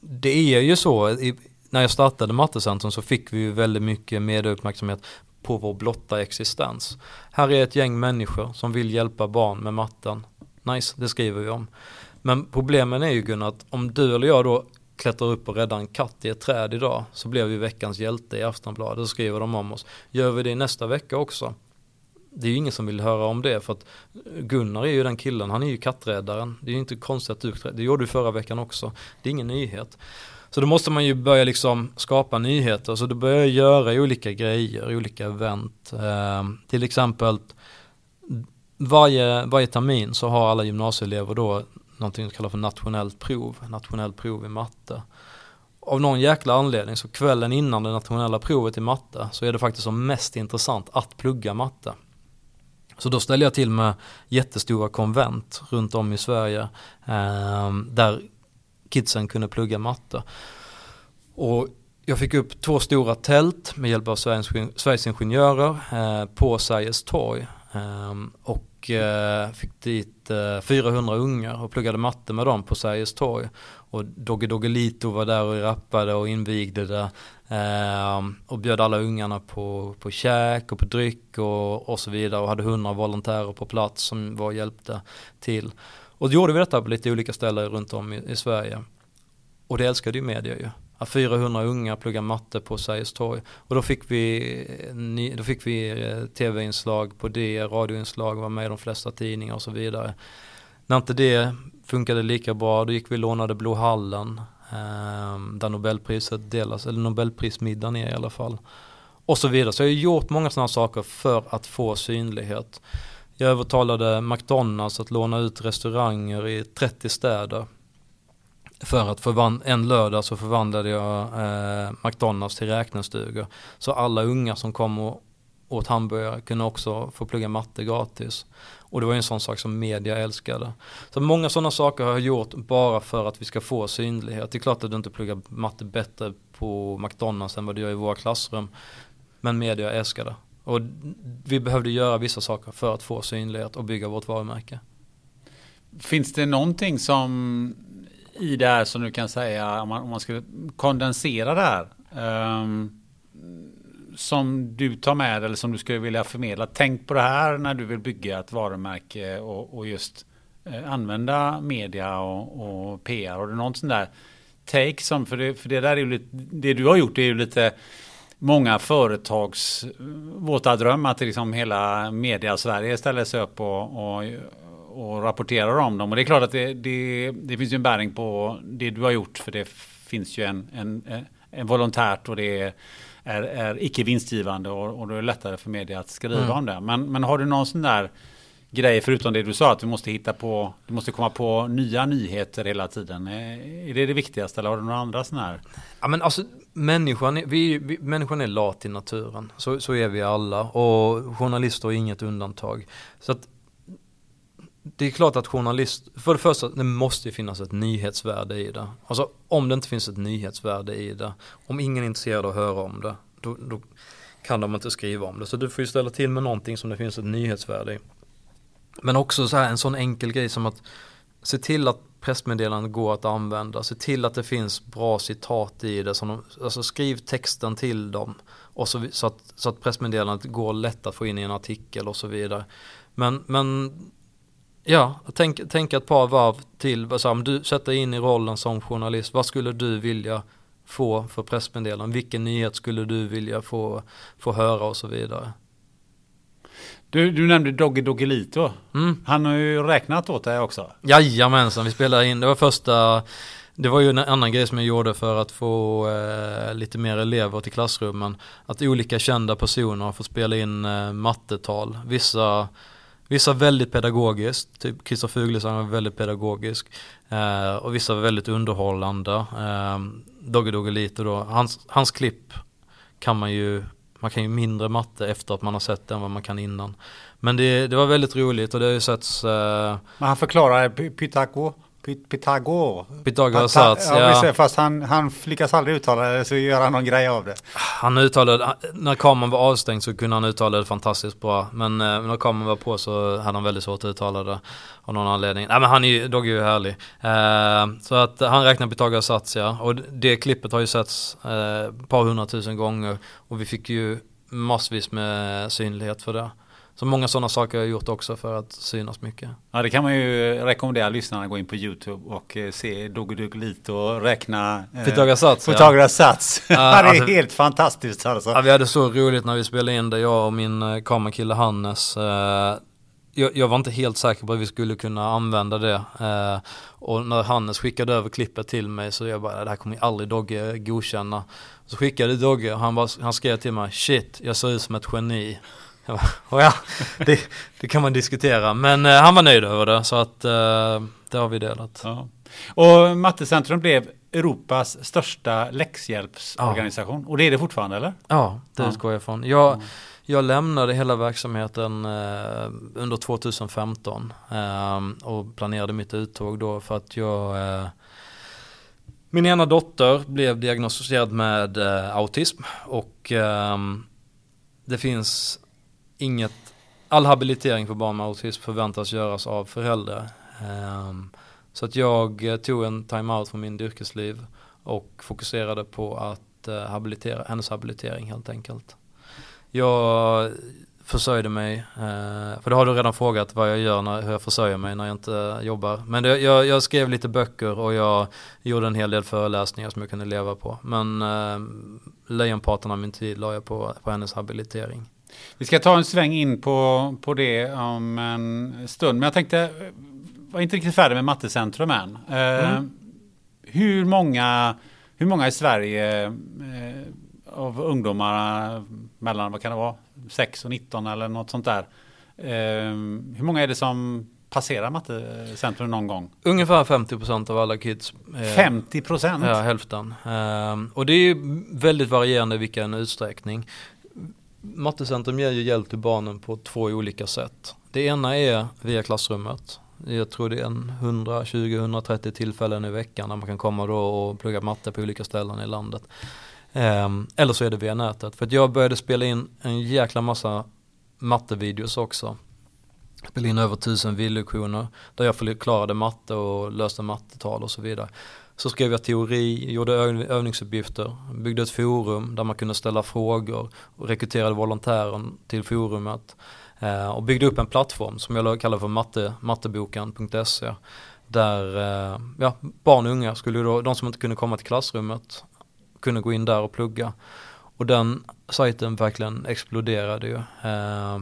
det är ju så, i, när jag startade Mattecentrum så fick vi ju väldigt mycket medieuppmärksamhet på vår blotta existens. Här är ett gäng människor som vill hjälpa barn med matten. Nice, det skriver vi om. Men problemen är ju Gunnar att om du eller jag då klättrar upp och räddar en katt i ett träd idag så blir vi veckans hjälte i Aftonbladet och skriver de om oss. Gör vi det nästa vecka också? Det är ju ingen som vill höra om det för att Gunnar är ju den killen, han är ju katträddaren. Det är ju inte konstigt att du, det gjorde du förra veckan också. Det är ingen nyhet. Så då måste man ju börja liksom skapa nyheter. Så då börjar jag göra olika grejer, olika event. Eh, till exempel varje, varje termin så har alla gymnasieelever då någonting som kallas för nationellt prov, nationellt prov i matte. Av någon jäkla anledning så kvällen innan det nationella provet i matte så är det faktiskt som mest intressant att plugga matte. Så då ställer jag till med jättestora konvent runt om i Sverige eh, där kidsen kunde plugga matte. Och jag fick upp två stora tält med hjälp av Sveriges, Sveriges Ingenjörer eh, på Sergels torg. Eh, och eh, fick dit eh, 400 ungar och pluggade matte med dem på Sergels torg. Och Dogge Doggelito var där och rappade och invigde det. Eh, och bjöd alla ungarna på, på käk och på dryck och, och så vidare och hade 100 volontärer på plats som var och hjälpte till. Och då gjorde vi detta på lite olika ställen runt om i, i Sverige. Och det älskade ju media ju. 400 unga pluggar matte på Sergels torg. Och då fick vi, eh, då fick vi eh, tv-inslag på det, radioinslag, var med i de flesta tidningar och så vidare. När inte det funkade lika bra, då gick vi och lånade Blå hallen. Eh, där Nobelpriset delas, eller Nobelprismiddagen är i alla fall. Och så vidare. Så jag har gjort många sådana saker för att få synlighet. Jag övertalade McDonalds att låna ut restauranger i 30 städer. För att förvand- en lördag så förvandlade jag eh, McDonalds till räknestugor. Så alla unga som kom och åt hamburgare kunde också få plugga matte gratis. Och det var ju en sån sak som media älskade. Så många sådana saker har jag gjort bara för att vi ska få synlighet. Det är klart att du inte pluggar matte bättre på McDonalds än vad du gör i våra klassrum. Men media älskar det. Och vi behövde göra vissa saker för att få synlighet och bygga vårt varumärke.
Finns det någonting som i det här som du kan säga, om man, om man skulle kondensera det här, um, som du tar med eller som du skulle vilja förmedla? Tänk på det här när du vill bygga ett varumärke och, och just eh, använda media och, och PR. Har du någon sån där take som, för det, för det där är ju lite, det du har gjort är ju lite många företags våta dröm att liksom hela media Sverige ställer sig upp och, och, och rapporterar om dem. Och det är klart att det, det, det finns ju en bäring på det du har gjort för det finns ju en, en, en volontärt och det är, är, är icke vinstgivande och, och då är det lättare för media att skriva mm. om det. Men, men har du någon sån där grej förutom det du sa att du måste hitta på, du måste komma på nya nyheter hela tiden. Är det det viktigaste eller har du några andra sådana här?
Ja men alltså människan, är, vi, vi, människan är lat i naturen. Så, så är vi alla och journalister är inget undantag. Så att det är klart att journalist, för det första, det måste finnas ett nyhetsvärde i det. Alltså om det inte finns ett nyhetsvärde i det, om ingen är intresserad av att höra om det, då, då kan de inte skriva om det. Så du får ju ställa till med någonting som det finns ett nyhetsvärde i. Men också så här en sån enkel grej som att se till att pressmeddelandet går att använda, se till att det finns bra citat i det, som de, alltså skriv texten till dem och så, så, att, så att pressmeddelandet går lätt att få in i en artikel och så vidare. Men, men ja, tänk, tänk ett par varv till, så om du sätter in i rollen som journalist, vad skulle du vilja få för pressmeddelanden, vilken nyhet skulle du vilja få, få höra och så vidare.
Du, du nämnde Doggy Doggelito. Mm. Han har ju räknat åt dig också.
Jajamensan, vi spelade in, det var första det var ju en annan grej som jag gjorde för att få eh, lite mer elever till klassrummen. Att olika kända personer har fått spela in eh, mattetal. Vissa, vissa väldigt pedagogiskt, typ Christer Fuglesang var väldigt pedagogisk. Eh, och vissa var väldigt underhållande. Eh, Dogge Doggelito då, hans, hans klipp kan man ju man kan ju mindre matte efter att man har sett den vad man kan innan. Men det, det var väldigt roligt och det har ju setts... Eh...
Men han förklarar Pythagoras? Pythagor.
Pythagoras sats,
ja. ja. Fast han, han lyckas aldrig uttala det så gör han någon grej av det.
Han uttalade, när kameran var avstängd så kunde han uttala det fantastiskt bra. Men eh, när kameran var på så hade han väldigt svårt att uttala det av någon anledning. Nej men han är ju, Dogge är ju härlig. Eh, så att han räknar Pythagoras sats ja. Och det klippet har ju setts eh, ett par hundratusen gånger. Och vi fick ju massvis med synlighet för det. Så många sådana saker har jag gjort också för att synas mycket.
Ja det kan man ju rekommendera lyssnarna att gå in på YouTube och eh, se Doggy lite och räkna
eh, Pythagoras sats.
Pythagoras sats. Ja, det är alltså, helt fantastiskt alltså.
Ja, vi hade så roligt när vi spelade in det, jag och min eh, kamerakille Hannes. Jag, jag, var inte helt säker på att vi skulle kunna använda det. och när Hannes skickade över klippet till mig så jag bara, det här kommer aldrig Dogge godkänna. Så skickade Dogge, han, bara, han skrev till mig, shit, jag ser ut som ett geni. Och ja, det, det, kan man diskutera. Men eh, han var nöjd över det så att eh, det har vi delat. Ja.
Och Mattecentrum blev Europas största läxhjälpsorganisation. Ja. Och det är det fortfarande eller?
Ja, det ja. utgår jag ifrån. Jag, jag lämnade hela verksamheten eh, under 2015 eh, och planerade mitt uttåg då för att jag eh, min ena dotter blev diagnostiserad med eh, autism och det finns inget, all habilitering för barn med autism förväntas göras av föräldrar. Um, så att jag eh, tog en time-out från min yrkesliv och fokuserade på att uh, habilitera, hennes habilitering helt enkelt. Jag försörjde mig, uh, för det har du redan frågat vad jag gör när, hur jag försörjer mig när jag inte jobbar. Men det, jag, jag, skrev lite böcker och jag gjorde en hel del föreläsningar som jag kunde leva på. Men uh, lejonparten av min tid la jag på, på hennes habilitering.
Vi ska ta en sväng in på, på det om en stund. Men jag tänkte, var inte riktigt färdig med Mattecentrum än. Eh, mm. hur, många, hur många i Sverige eh, av ungdomar mellan, vad kan det vara, 6 och 19 eller något sånt där. Eh, hur många är det som passerar Mattecentrum någon gång?
Ungefär 50% av alla kids.
50%?
Ja, hälften. och det är väldigt varierande i vilken utsträckning. Mattecentrum ger ju hjälp till barnen på två olika sätt. Det ena är via klassrummet. Jag tror det är en 120-130 tillfällen i veckan när man kan komma då och plugga matte på olika ställen i landet. Ehm, eller så är det via nätet. För att jag började spela in en jäkla massa mattevideos också. spelade in över tusen videolektioner där jag förklarade matte och löste mattetal och så vidare. Så skrev jag teori, gjorde övningsuppgifter, byggde ett forum där man kunde ställa frågor och rekryterade volontären till forumet. Eh, och byggde upp en plattform som jag kallar för matte, matteboken.se där eh, ja, barn och unga skulle då, de som inte kunde komma till klassrummet kunde gå in där och plugga. Och den sajten verkligen exploderade ju. Eh,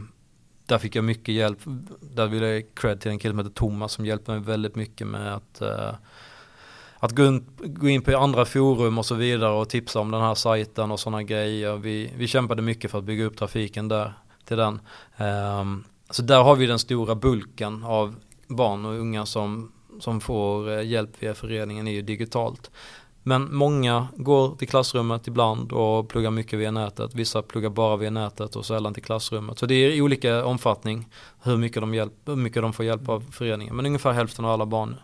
där fick jag mycket hjälp. Där vill jag cred till en kille som heter Thomas som hjälpte mig väldigt mycket med att eh, att gå in, gå in på andra forum och så vidare och tipsa om den här sajten och sådana grejer. Vi, vi kämpade mycket för att bygga upp trafiken där till den. Um, så där har vi den stora bulken av barn och unga som, som får eh, hjälp via föreningen är ju digitalt. Men många går till klassrummet ibland och pluggar mycket via nätet. Vissa pluggar bara via nätet och sällan till klassrummet. Så det är i olika omfattning hur mycket de, hjälp, hur mycket de får hjälp av föreningen. Men ungefär hälften av alla barn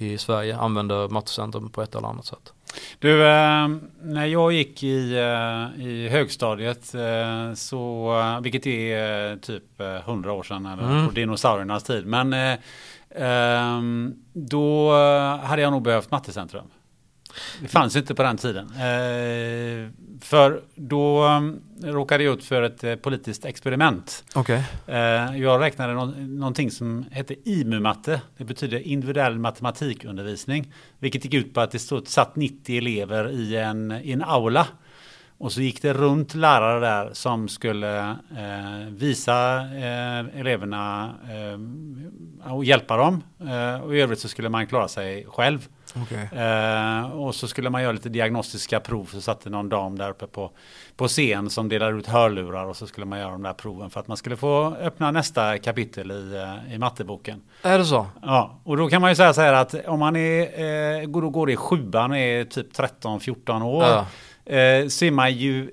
i Sverige använder Mattecentrum på ett eller annat sätt.
Du, eh, när jag gick i, eh, i högstadiet, eh, så, vilket är typ 100 år sedan, eller mm. på dinosauriernas tid, men ehm, då hade jag nog behövt Mattecentrum. Det fanns inte på den tiden. Eh, för då um, råkade jag ut för ett eh, politiskt experiment.
Okay.
Eh, jag räknade no någonting som hette IMU-matte. Det betyder individuell matematikundervisning. Vilket gick ut på att det stod, satt 90 elever i en, i en aula. Och så gick det runt lärare där som skulle visa eleverna och hjälpa dem. Och i övrigt så skulle man klara sig själv. Okay. Eh, och så skulle man göra lite diagnostiska prov. Så satt det någon dam där uppe på, på scen som delade ut hörlurar. Och så skulle man göra de där proven för att man skulle få öppna nästa kapitel i, eh, i matteboken.
Är det så?
Ja, och då kan man ju säga så här att om man är, eh, går, går i sjuan och är typ 13-14 år. Ja eh, så är man ju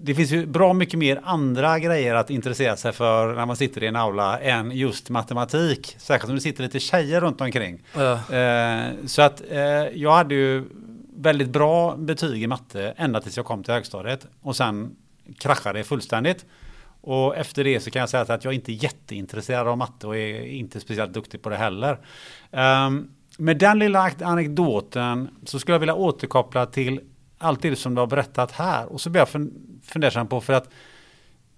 det finns ju bra mycket mer andra grejer att intressera sig för när man sitter i en aula än just matematik. Särskilt om det sitter lite tjejer runt omkring. Ja. Eh, så att eh, jag hade ju väldigt bra betyg i matte ända tills jag kom till högstadiet. Och sen kraschade det fullständigt. Och efter det så kan jag säga att jag inte är jätteintresserad av matte och är inte speciellt duktig på det heller. Um, med den lilla anekdoten så skulle jag vilja återkoppla till allt det som du har berättat här. Och så blir jag fundersam på för att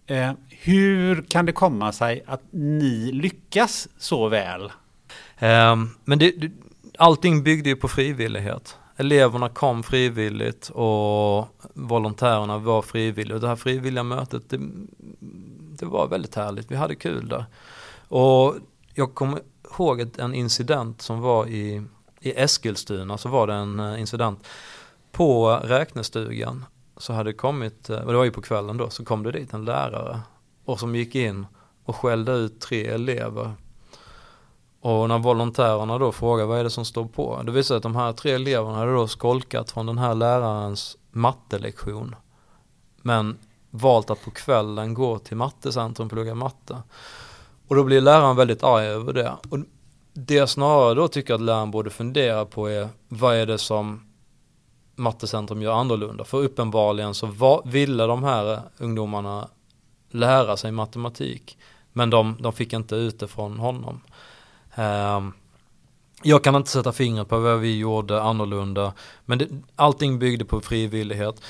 eh, hur kan det komma sig att ni lyckas så väl?
Um, men det, det, allting byggde ju på frivillighet. Eleverna kom frivilligt och volontärerna var frivilliga. Och det här frivilliga mötet, det, det var väldigt härligt. Vi hade kul där. Och jag kommer ihåg en incident som var i, i Eskilstuna, så var det en eh, incident på räknestugan så hade det kommit, eh, och det var ju på kvällen då, så kom det dit en lärare och som gick in och skällde ut tre elever. Och när volontärerna då frågade vad är det som står på? Det visade sig att de här tre eleverna hade då skolkat från den här lärarens mattelektion. Men valt att på kvällen gå till mattecentrum och plugga matte. Och då blir läraren väldigt arg över det. Och det jag snarare då tycker att läraren borde fundera på är vad är det som Mattecentrum gör annorlunda. För uppenbarligen så var, ville de här ungdomarna lära sig matematik. Men de, de fick inte ut det från honom. Um, jag kan inte sätta fingret på vad vi gjorde annorlunda. Men det, allting byggde på frivillighet.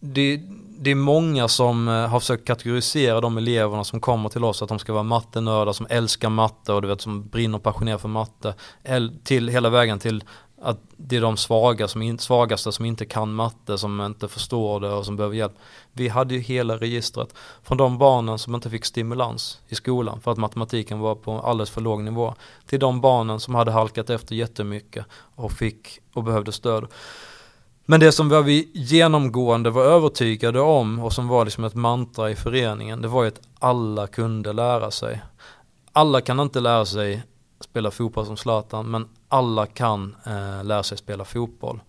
Det, det, är många som eh, har försökt kategorisera de eleverna som kommer till oss att de ska vara mattenördar som älskar matte och du vet som brinner passionerat för matte. Till hela vägen till att det är de svaga som in, svagaste som inte kan matte, som inte förstår det och som behöver hjälp. Vi hade ju hela registret. Från de barnen som inte fick stimulans i skolan för att matematiken var på alldeles för låg nivå. Till de barnen som hade halkat efter jättemycket och fick och behövde stöd. Men det som vi genomgående var övertygade om och som var liksom ett mantra i föreningen, det var ju att alla kunde lära sig. Alla kan inte lära sig spela fotboll som Zlatan, men alla kan eh, lära sig spela fotboll.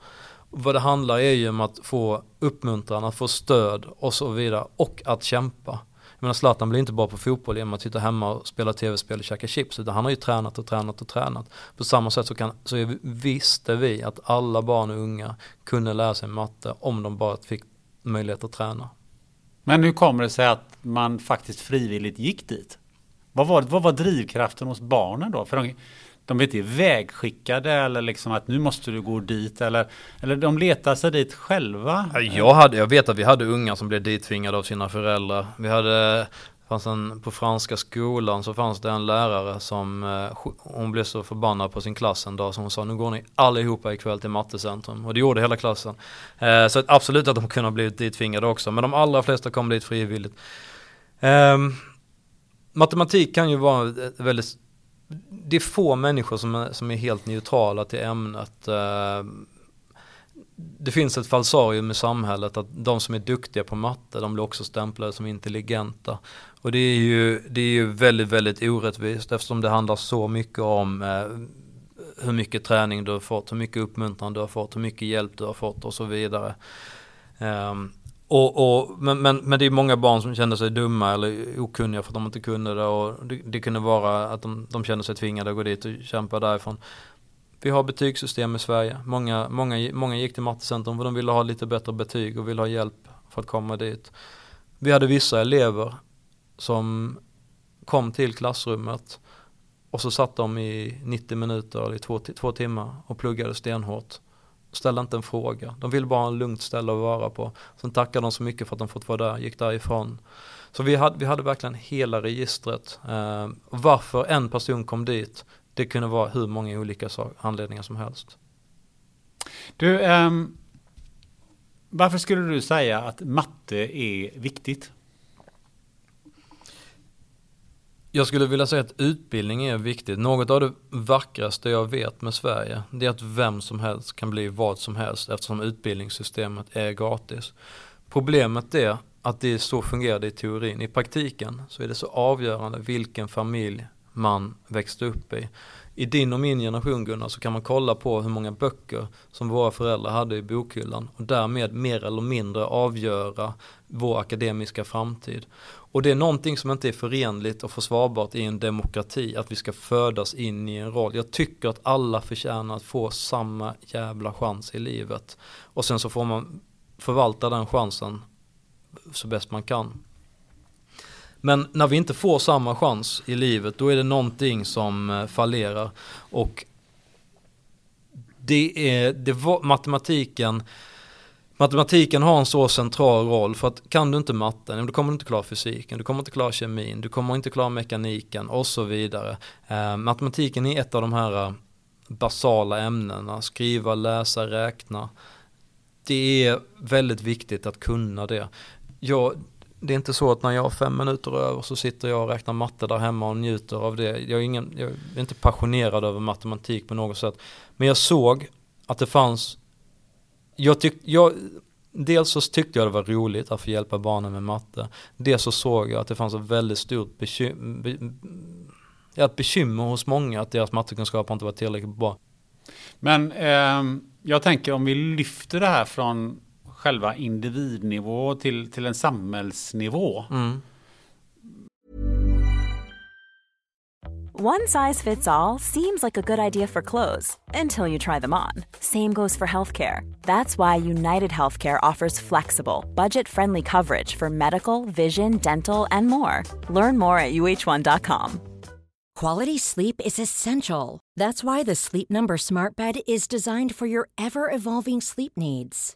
Vad det handlar är ju om att få uppmuntran, att få stöd och så vidare och att kämpa. Jag menar Zlatan blir inte bara på fotboll genom att sitta hemma och spela tv-spel och käka chips utan han har ju tränat och tränat och tränat. På samma sätt så, kan, så visste vi att alla barn och unga kunde lära sig matte om de bara fick möjlighet att träna.
Men hur kommer det sig att man faktiskt frivilligt gick dit? Vad var, vad var drivkraften hos barnen då? För de, de blir inte vägskickade eller liksom att nu måste du gå dit eller, eller de letar sig dit själva.
Jag, hade, jag vet att vi hade unga som blev dittvingade av sina föräldrar. Vi hade fanns en, på franska skolan så fanns det en lärare som eh, hon blev så förbannad på sin klass en dag så hon sa nu går ni allihopa ikväll till mattecentrum och det gjorde hela klassen. Eh, så absolut att de kunde ha blivit dittvingade också men de allra flesta kom dit frivilligt. Ehm, Matematik kan ju vara väldigt det är få människor som är, som är helt neutrala till ämnet. Eh, det finns ett falsarium i samhället att de som är duktiga på matte, de blir också stämplade som intelligenta. Och det är ju, det är ju väldigt, väldigt orättvist eftersom det handlar så mycket om eh, hur mycket träning du har fått, hur mycket uppmuntran du har fått, hur mycket hjälp du har fått och så vidare. Um, och, och, men, men, men det är många barn som känner sig dumma eller okunniga för att de inte kunde det och det, det kunde vara att de, de kände sig tvingade att gå dit och kämpa därifrån. Vi har betygssystem i Sverige. Många, många, många gick till Mattecentrum för de ville ha lite bättre betyg och ville ha hjälp för att komma dit. Vi hade vissa elever som kom till klassrummet och så satt de i 90 minuter eller i två, två timmar och pluggade stenhårt. Ställde inte en fråga. De ville bara ha en lugnt ställe att vara på. Sen tackade de så mycket för att de fått vara där, gick därifrån. Så vi hade, vi hade verkligen hela registret. Eh, varför en person kom dit, det kunde vara hur många olika anledningar som helst.
Du, um, varför skulle du säga att matte är viktigt?
Jag skulle vilja säga att utbildning är viktigt. Något av det vackraste jag vet med Sverige, det är att vem som helst kan bli vad som helst eftersom utbildningssystemet är gratis. Problemet är att det är så fungerar det i teorin. I praktiken så är det så avgörande vilken familj man växte upp i. I din och min generation Gunnar så kan man kolla på hur många böcker som våra föräldrar hade i bokhyllan och därmed mer eller mindre avgöra vår akademiska framtid. Och det är någonting som inte är förenligt och försvarbart i en demokrati, att vi ska födas in i en roll. Jag tycker att alla förtjänar att få samma jävla chans i livet. Och sen så får man förvalta den chansen så bäst man kan. Men när vi inte får samma chans i livet, då är det någonting som eh, fallerar. Och det är, det var, matematiken, matematiken har en så central roll för att kan du inte matten, då kommer du inte klara fysiken, du kommer inte klara kemin, du kommer inte klara mekaniken och så vidare. Eh, matematiken är ett av de här eh, basala ämnena, skriva, läsa, räkna. Det är väldigt viktigt att kunna det. Jag, det är inte så att när jag har fem minuter över så sitter jag och räknar matte där hemma och njuter av det. Jag är, ingen, jag är inte passionerad över matematik på något sätt. Men jag såg att det fanns, jag tyck, jag, dels så tyckte jag det var roligt att få hjälpa barnen med matte. Dels så såg jag att det fanns ett väldigt stort bekymmer, be, ett bekymmer hos många att deras mattekunskaper inte var tillräckligt bra.
Men eh, jag tänker om vi lyfter det här från själva individnivå till, till en samhällsnivå. Mm.
One size fits all seems like a good idea for clothes until you try them on. Same goes for healthcare. That's why United Healthcare offers flexible, budget friendly coverage for medical, vision, dental, and more. Learn more at uh1.com.
Quality sleep is essential. That's why the Sleep Number Smart Bed is designed for your ever evolving sleep needs.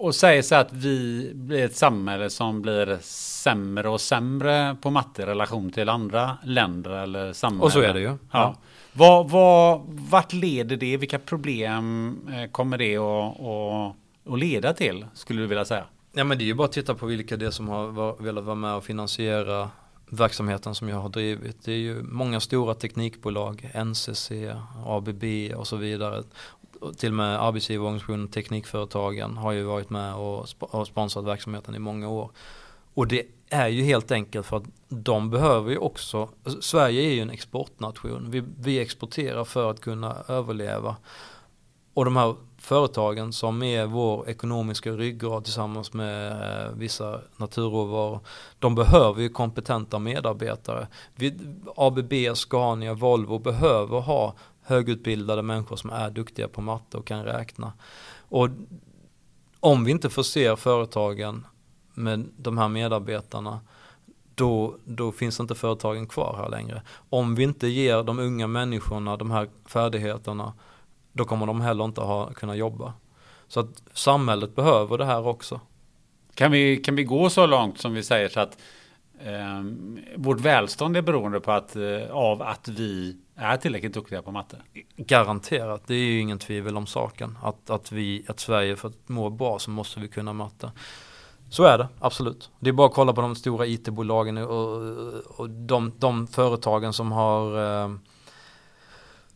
och säger så att vi blir ett samhälle som blir sämre och sämre på matte i relation till andra länder eller samhällen.
Och så är det ju.
Ja.
Ja.
Vad, vad, vart leder det? Vilka problem eh, kommer det att, att, att leda till? Skulle du vilja säga?
Ja men det är ju bara att titta på vilka det är som har velat vara med och finansiera verksamheten som jag har drivit. Det är ju många stora teknikbolag, NCC, ABB och så vidare. Till och med arbetsgivarorganisationen Teknikföretagen har ju varit med och, sp- och sponsrat verksamheten i många år. Och det är ju helt enkelt för att de behöver ju också, alltså, Sverige är ju en exportnation. Vi, vi exporterar för att kunna överleva. Och de här företagen som är vår ekonomiska ryggrad tillsammans med eh, vissa naturråvaror. De behöver ju kompetenta medarbetare. Vi, ABB, Scania, Volvo behöver ha högutbildade människor som är duktiga på matte och kan räkna. Och om vi inte förser företagen med de här medarbetarna då, då finns inte företagen kvar här längre. Om vi inte ger de unga människorna de här färdigheterna då kommer de heller inte ha, kunna jobba. Så att samhället behöver det här också.
Kan vi, kan vi gå så långt som vi säger så att eh, vårt välstånd är beroende på att, eh, av att vi är tillräckligt duktiga på matte?
Garanterat, det är ju ingen tvivel om saken. Att, att, vi, att Sverige för att må bra så måste vi kunna matte. Så är det, absolut. Det är bara att kolla på de stora IT-bolagen och, och de, de företagen som har eh,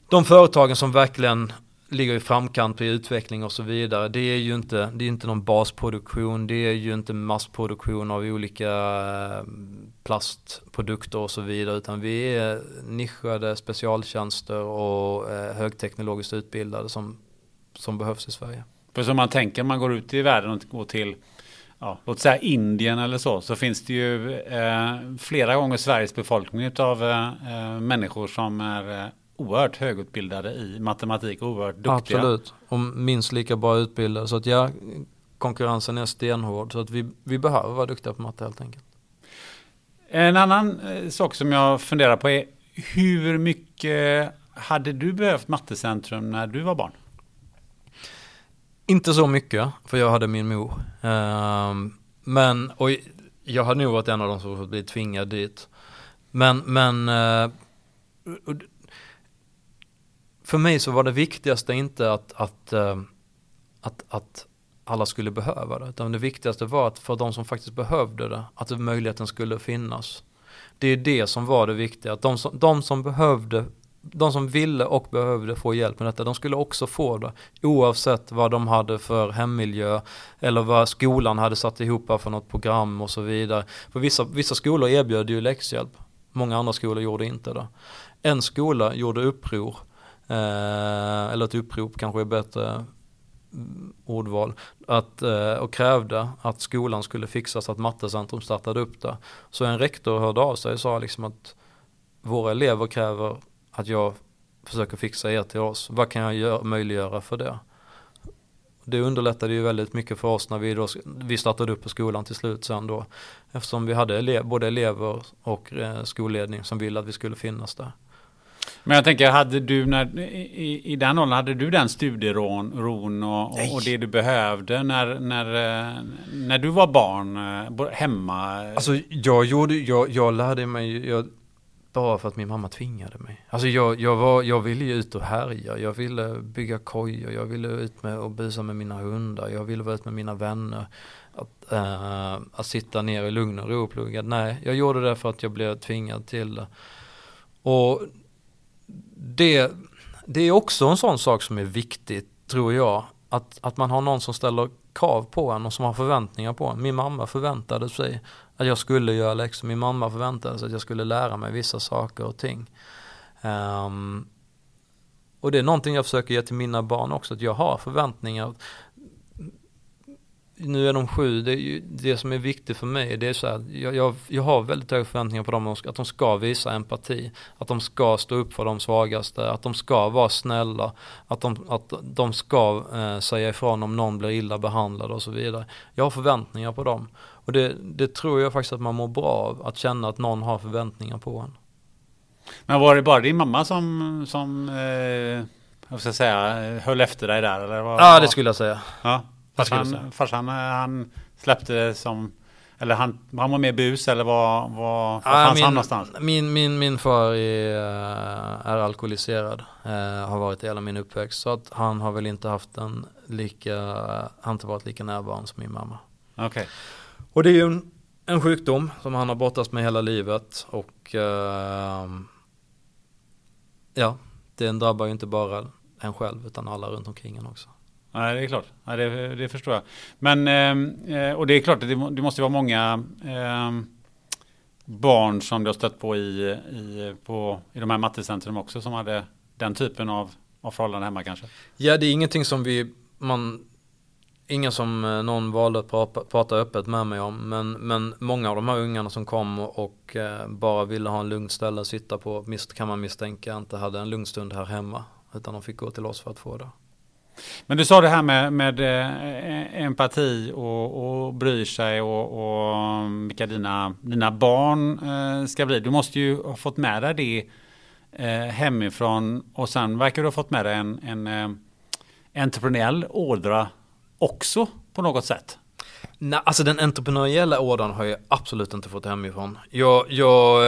de företagen som verkligen ligger i framkant i utveckling och så vidare. Det är ju inte, det är inte någon basproduktion, det är ju inte massproduktion av olika eh, plastprodukter och så vidare. Utan vi är nischade specialtjänster och eh, högteknologiskt utbildade som, som behövs i Sverige.
För som man tänker, man går ut i världen och går till ja, låt säga Indien eller så, så finns det ju eh, flera gånger Sveriges befolkning av eh, eh, människor som är eh, oerhört högutbildade i matematik och oerhört duktiga.
Absolut, och minst lika bra utbildade. Så att ja, konkurrensen är stenhård. Så att vi, vi behöver vara duktiga på matte helt enkelt.
En annan eh, sak som jag funderar på är hur mycket hade du behövt Mattecentrum när du var barn?
Inte så mycket, för jag hade min mor. Ehm, men, och jag hade nog varit en av de som fått bli tvingad dit. Men, men eh, för mig så var det viktigaste inte att, att, eh, att, att alla skulle behöva det. Utan det viktigaste var att för de som faktiskt behövde det, att möjligheten skulle finnas. Det är det som var det viktiga. Att de som, de som behövde, de som ville och behövde få hjälp med detta, de skulle också få det. Oavsett vad de hade för hemmiljö eller vad skolan hade satt ihop för något program och så vidare. För vissa, vissa skolor erbjöd ju läxhjälp. Många andra skolor gjorde inte det. En skola gjorde uppror Eh, eller ett upprop kanske är bättre mm, ordval. Att, eh, och krävde att skolan skulle fixa så att Mattecentrum startade upp det. Så en rektor hörde av sig och sa liksom att våra elever kräver att jag försöker fixa er till oss. Vad kan jag gör, möjliggöra för det? Det underlättade ju väldigt mycket för oss när vi, då, vi startade upp på skolan till slut sen då. Eftersom vi hade ele, både elever och eh, skolledning som ville att vi skulle finnas där.
Men jag tänker, hade du när, i, i den åldern, hade du den studieron ron och, och det du behövde när, när, eh, när du var barn eh, hemma?
Alltså jag gjorde, jag, jag lärde mig, jag, bara för att min mamma tvingade mig. Alltså jag, jag, var, jag ville ju ut och härja, jag ville bygga kojor, jag ville ut med och busa med mina hundar, jag ville vara ut med mina vänner. Att, eh, att sitta ner i lugn och ro och plugga, nej, jag gjorde det för att jag blev tvingad till det. Och det, det är också en sån sak som är viktigt, tror jag. Att, att man har någon som ställer krav på en och som har förväntningar på en. Min mamma förväntade sig att jag skulle göra läxor. Min mamma förväntade sig att jag skulle lära mig vissa saker och ting. Um, och det är någonting jag försöker ge till mina barn också, att jag har förväntningar. Nu är de sju, det, är ju, det som är viktigt för mig det är så här, jag, jag, jag har väldigt höga förväntningar på dem, att de ska visa empati, att de ska stå upp för de svagaste, att de ska vara snälla, att de, att de ska eh, säga ifrån om någon blir illa behandlad och så vidare. Jag har förväntningar på dem. Och det, det tror jag faktiskt att man mår bra av, att känna att någon har förväntningar på en.
Men var det bara din mamma som, som eh, jag ska säga, höll efter dig där? Eller vad,
Ja, det skulle jag säga.
Ja. Farsan, farsan han släppte som eller han, han var med bus eller var, var, var
Ja,
fanns
min,
han någonstans?
Min, min, min far är, eh, är alkoholiserad, eh, har varit hela min uppväxt. Så att han har väl inte haft en lika, han har inte varit lika närvarande som min mamma.
Okej.
Och det är ju en, en sjukdom som han har brottats med hela livet och eh, ja, den drabbar ju inte bara en själv utan alla runt omkring en också.
Nej, det är klart. Nej, det, det förstår jag. Men, ehm, eh, och det är klart, det, det måste vara många eh, barn som du har stött på i, i, på, i de här mattecentrum också som hade den typen av, av förhållanden hemma kanske.
Ja, det är ingenting som vi, man, ingen som eh, någon valde att prata, prata öppet med mig om. Men, men många av de här ungarna som kom och eh, bara ville ha en lugn ställe att sitta på, kan man misstänka inte hade en lugn stund här hemma. Utan de fick gå till oss för att få det.
Men du sa det här med, med eh, empati och, och bryr sig och, och mm, vilka dina, dina barn eh, ska bli. Du måste ju ha fått med dig det eh, hemifrån och sen verkar du ha fått med dig en, en entreprenöriell ådra också på något sätt.
Nej, alltså den entreprenöriella ådran har jag absolut inte fått hemifrån. Jag, jag,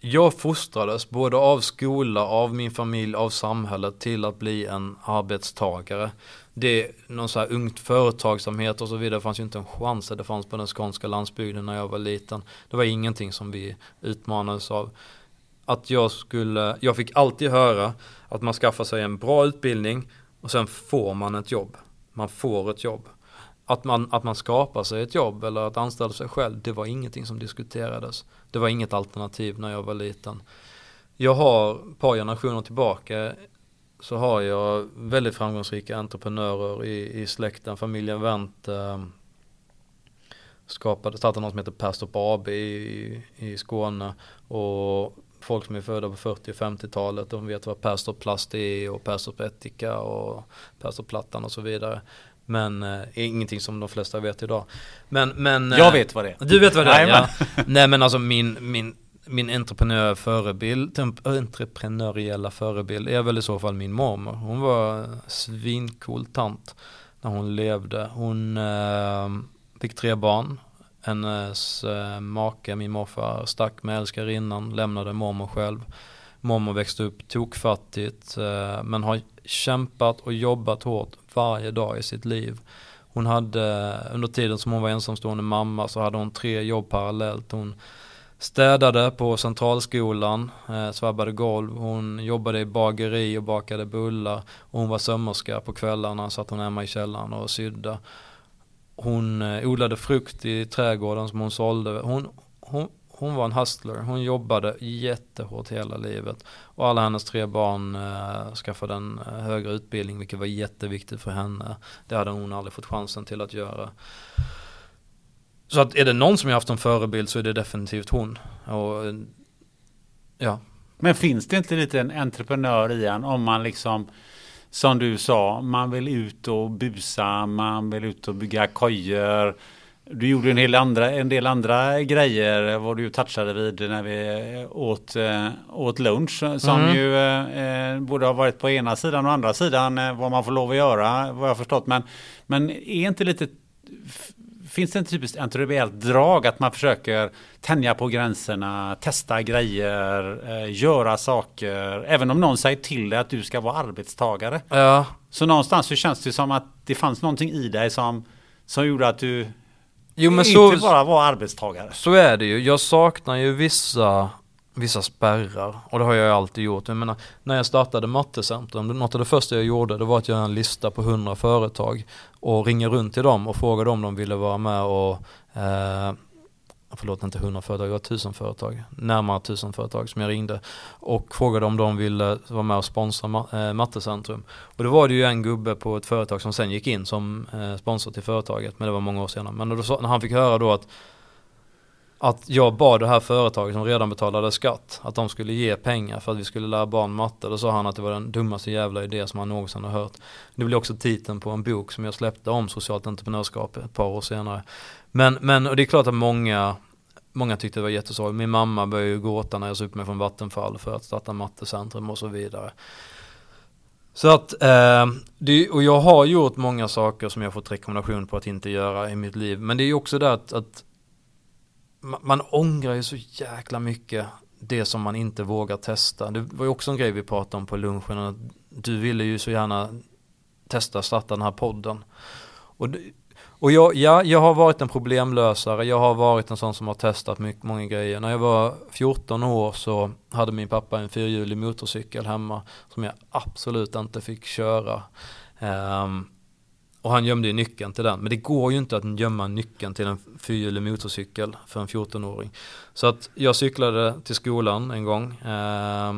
jag fostrades både av skola, av min familj, av samhället till att bli en arbetstagare. Det, någon så här ungt företagsamhet och så vidare fanns ju inte en chans. Det fanns på den skånska landsbygden när jag var liten. Det var ingenting som vi utmanades av. Att jag skulle, jag fick alltid höra att man skaffar sig en bra utbildning och sen får man ett jobb. Man får ett jobb att man, att man skapar sig ett jobb eller att anställa sig själv, det var ingenting som diskuterades. Det var inget alternativ när jag var liten. Jag har ett par generationer tillbaka så har jag väldigt framgångsrika entreprenörer i, i släkten. Familjen Wendt eh, skapade, startade något som heter Perstorp AB i, i Skåne. Och folk som är födda på 40 och 50-talet, de vet vad Perstorp Plast är och Perstorp Etika och Perstorp Plattan och så vidare. Men eh, ingenting som de flesta vet idag. Men, men
Jag
eh,
vet vad det är.
Du vet vad det är? Ja. Nej men alltså min, min, min entreprenör förebild, entreprenöriella förebild är väl i så fall min mormor. Hon var svincool tant när hon levde. Hon eh, fick tre barn. Hennes eh, make, min morfar, stack med älskarinnan, lämnade mormor själv. Mormor växte upp tokfattigt eh, men har kämpat och jobbat hårt varje dag i sitt liv. Hon hade, eh, under tiden som hon var ensamstående mamma så hade hon tre jobb parallellt. Hon städade på centralskolan, eh, svabbade golv, hon jobbade i bageri och bakade bullar. Och hon var sömmerska på kvällarna, satt hon hemma i källaren och sydde. Hon eh, odlade frukt i trädgården som hon sålde. Hon, hon, hon var en hustler, hon jobbade jättehårt hela livet. Och alla hennes tre barn eh, skaffade en eh, högre utbildning vilket var jätteviktigt för henne. Det hade hon aldrig fått chansen till att göra. Så att är det någon som jag haft som förebild så är det definitivt hon. Och, eh, ja.
Men finns det inte lite en entreprenör i en om man liksom som du sa, man vill ut och busa, man vill ut och bygga kojor. Du gjorde en, hel andra, en del andra grejer vad du touchade vid när vi åt, äh, åt lunch som
Mm.
ju äh, borde ha varit på ena sidan och andra sidan vad man får lov att göra vad jag förstått. Men, men är inte lite Finns det en typiskt entreprenöriellt drag att man försöker tänja på gränserna, testa grejer, eh, göra saker, även om någon säger till dig att du ska vara arbetstagare.
Ja,
Så någonstans så känns det som att det fanns någonting i dig som, som gjorde att du
jo men
inte
så,
bara var arbetstagare.
så är det ju. Jag saknar ju vissa, vissa spärrar och det har jag ju alltid gjort. Jag menar, när jag startade Mattecentrum, något av det första jag gjorde det var att göra en lista på 100 företag och ringa runt till dem och fråga om de ville vara med och eh, förlåt inte 100 företag, det var 1000 företag, närmare 1000 företag som jag ringde och frågade om de ville vara med och sponsra eh, Mattecentrum. Och då var det ju en gubbe på ett företag som sen gick in som eh, sponsor till företaget, men det var många år senare. Men då, när han fick höra då att att jag bad det här företaget som redan betalade skatt att de skulle ge pengar för att vi skulle lära barn matte. Då sa han att det var den dummaste jävla idé som han någonsin har hört. Det blir också titeln på en bok som jag släppte om socialt entreprenörskap ett par år senare. Men, men och det är klart att många Många tyckte det var jättesorgligt. Min mamma började ju gråta när jag sa upp mig från Vattenfall för att starta mattecentrum och så vidare. Så att, eh, det, och jag har gjort många saker som jag fått rekommendation på att inte göra i mitt liv. Men det är ju också det att, att man, man ångrar ju så jäkla mycket det som man inte vågar testa. Det var ju också en grej vi pratade om på lunchen. Att du ville ju så gärna testa starta den här podden. Och, och jag, ja, jag har varit en problemlösare. Jag har varit en sån som har testat mycket, många grejer. När jag var 14 år så hade min pappa en fyrhjulig motorcykel hemma som jag absolut inte fick köra. Um, och han gömde ju nyckeln till den. Men det går ju inte att gömma nyckeln till en fyrhjulig motorcykel för en 14-åring. Så att jag cyklade till skolan en gång. Eh,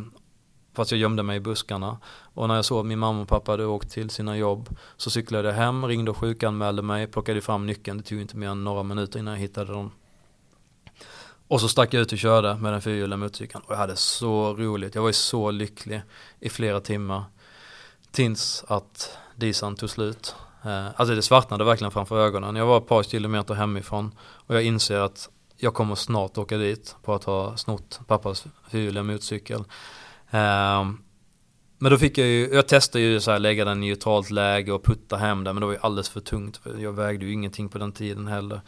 fast jag gömde mig i buskarna. Och när jag såg att min mamma och pappa hade åkt till sina jobb så cyklade jag hem, ringde och sjukanmälde mig, plockade fram nyckeln. Det tog inte mer än några minuter innan jag hittade dem. Och så stack jag ut och körde med den fyrhjuliga motorcykeln. Och jag hade så roligt. Jag var ju så lycklig i flera timmar. Tills att disan tog slut. Eh, alltså det svartnade verkligen framför ögonen. Jag var ett par kilometer hemifrån och jag inser att jag kommer snart åka dit på att ha snott pappas fyrhjuliga motorcykel. Ehm, men då fick jag ju, jag testade ju så här lägga den i neutralt läge och putta hem den men det var ju alldeles för tungt. För jag vägde ju ingenting på den tiden heller.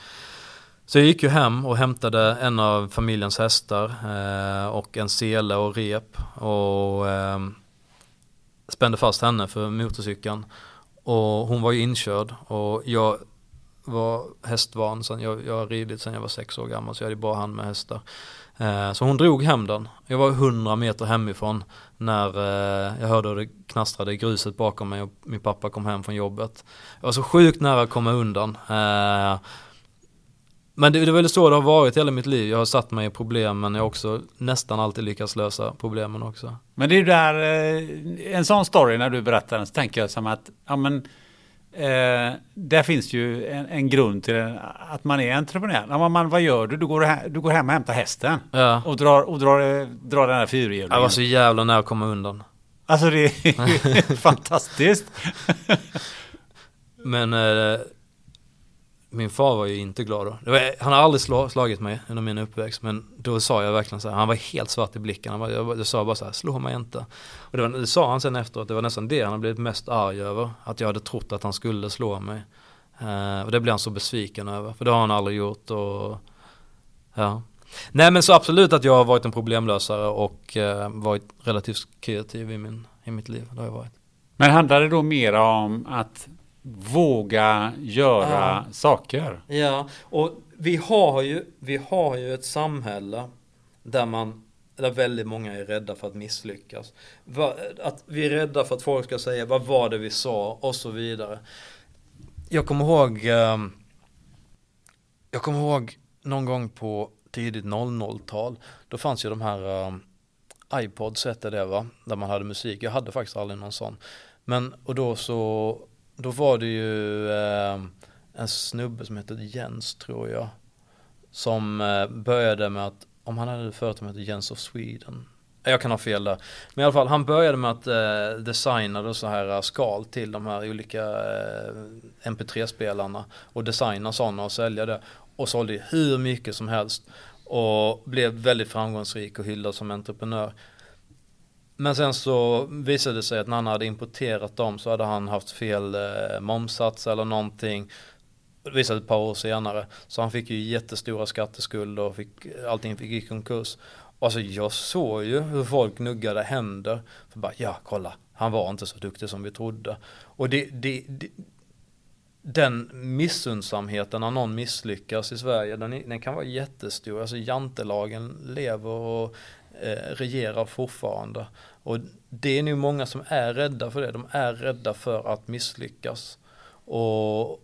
Så jag gick ju hem och hämtade en av familjens hästar eh, och en sele och rep och eh, spände fast henne för motorcykeln. Och hon var ju inkörd och jag var hästvan, sen jag, jag har ridit sen jag var sex år gammal så jag hade bara hand med hästar. Eh, så hon drog hem den. Jag var hundra meter hemifrån när eh, jag hörde hur det knastrade i gruset bakom mig och min pappa kom hem från jobbet. Jag var så sjukt nära att komma undan. Eh, men det, det är väl så det har varit hela mitt liv. Jag har satt mig i problem men jag har också nästan alltid lyckats lösa problemen också.
Men det är ju där, eh, en sån story när du berättar den så tänker jag som att, ja men Eh, där finns ju en, en grund till en, att man är entreprenör. Ja, man, vad gör du? Du går, du går hem och hämtar hästen. Ja. Och drar, och drar, drar den här fyrhjulingen.
Jag var så jävla nära att komma undan.
Alltså det är fantastiskt.
Men eh, min far var ju inte glad då. Var, han har aldrig slå, slagit mig under min uppväxt men då sa jag verkligen så här, han var helt svart i blicken. Han var, jag, jag sa bara så här, slå mig inte. Och det, var, det sa han sen efteråt, det var nästan det han har blivit mest arg över. Att jag hade trott att han skulle slå mig. Uh, och det blev han så besviken över, för det har han aldrig gjort. Och, ja. Nej men så absolut att jag har varit en problemlösare och uh, varit relativt kreativ i, min, i mitt liv. Det har jag varit.
Men handlar det då mer om att våga göra ja. saker.
Ja, och vi har, ju, vi har ju ett samhälle där man där väldigt många är rädda för att misslyckas. Att vi är rädda för att folk ska säga vad var det vi sa och så vidare. Jag kommer ihåg ehm, Jag kommer ihåg någon gång på tidigt 00-tal Då fanns ju de här um, iPods hette det va, där man hade musik. Jag hade faktiskt aldrig någon sån. Men och då så då var det ju eh, en snubbe som hette Jens tror jag. Som eh, började med att, om han hade företag som hette Jens of Sweden. Jag kan ha fel där. Men i alla fall, han började med att eh, designa då så här eh, skal till de här olika eh, MP3-spelarna. Och designa sådana och sälja det. Och sålde hur mycket som helst. Och blev väldigt framgångsrik och hyllad som entreprenör. Men sen så visade det sig att när han hade importerat dem så hade han haft fel eh, momsats eller någonting. Det visade ett par år senare. Så han fick ju jättestora skatteskulder och fick, allting fick i konkurs. Alltså jag såg ju hur folk nuggade händer. För bara, ja kolla, han var inte så duktig som vi trodde. Och det, det, det den missundsamheten när någon misslyckas i Sverige, den, den kan vara jättestor. Alltså jantelagen lever och regerar fortfarande. Och det är nu många som är rädda för det. De är rädda för att misslyckas. Och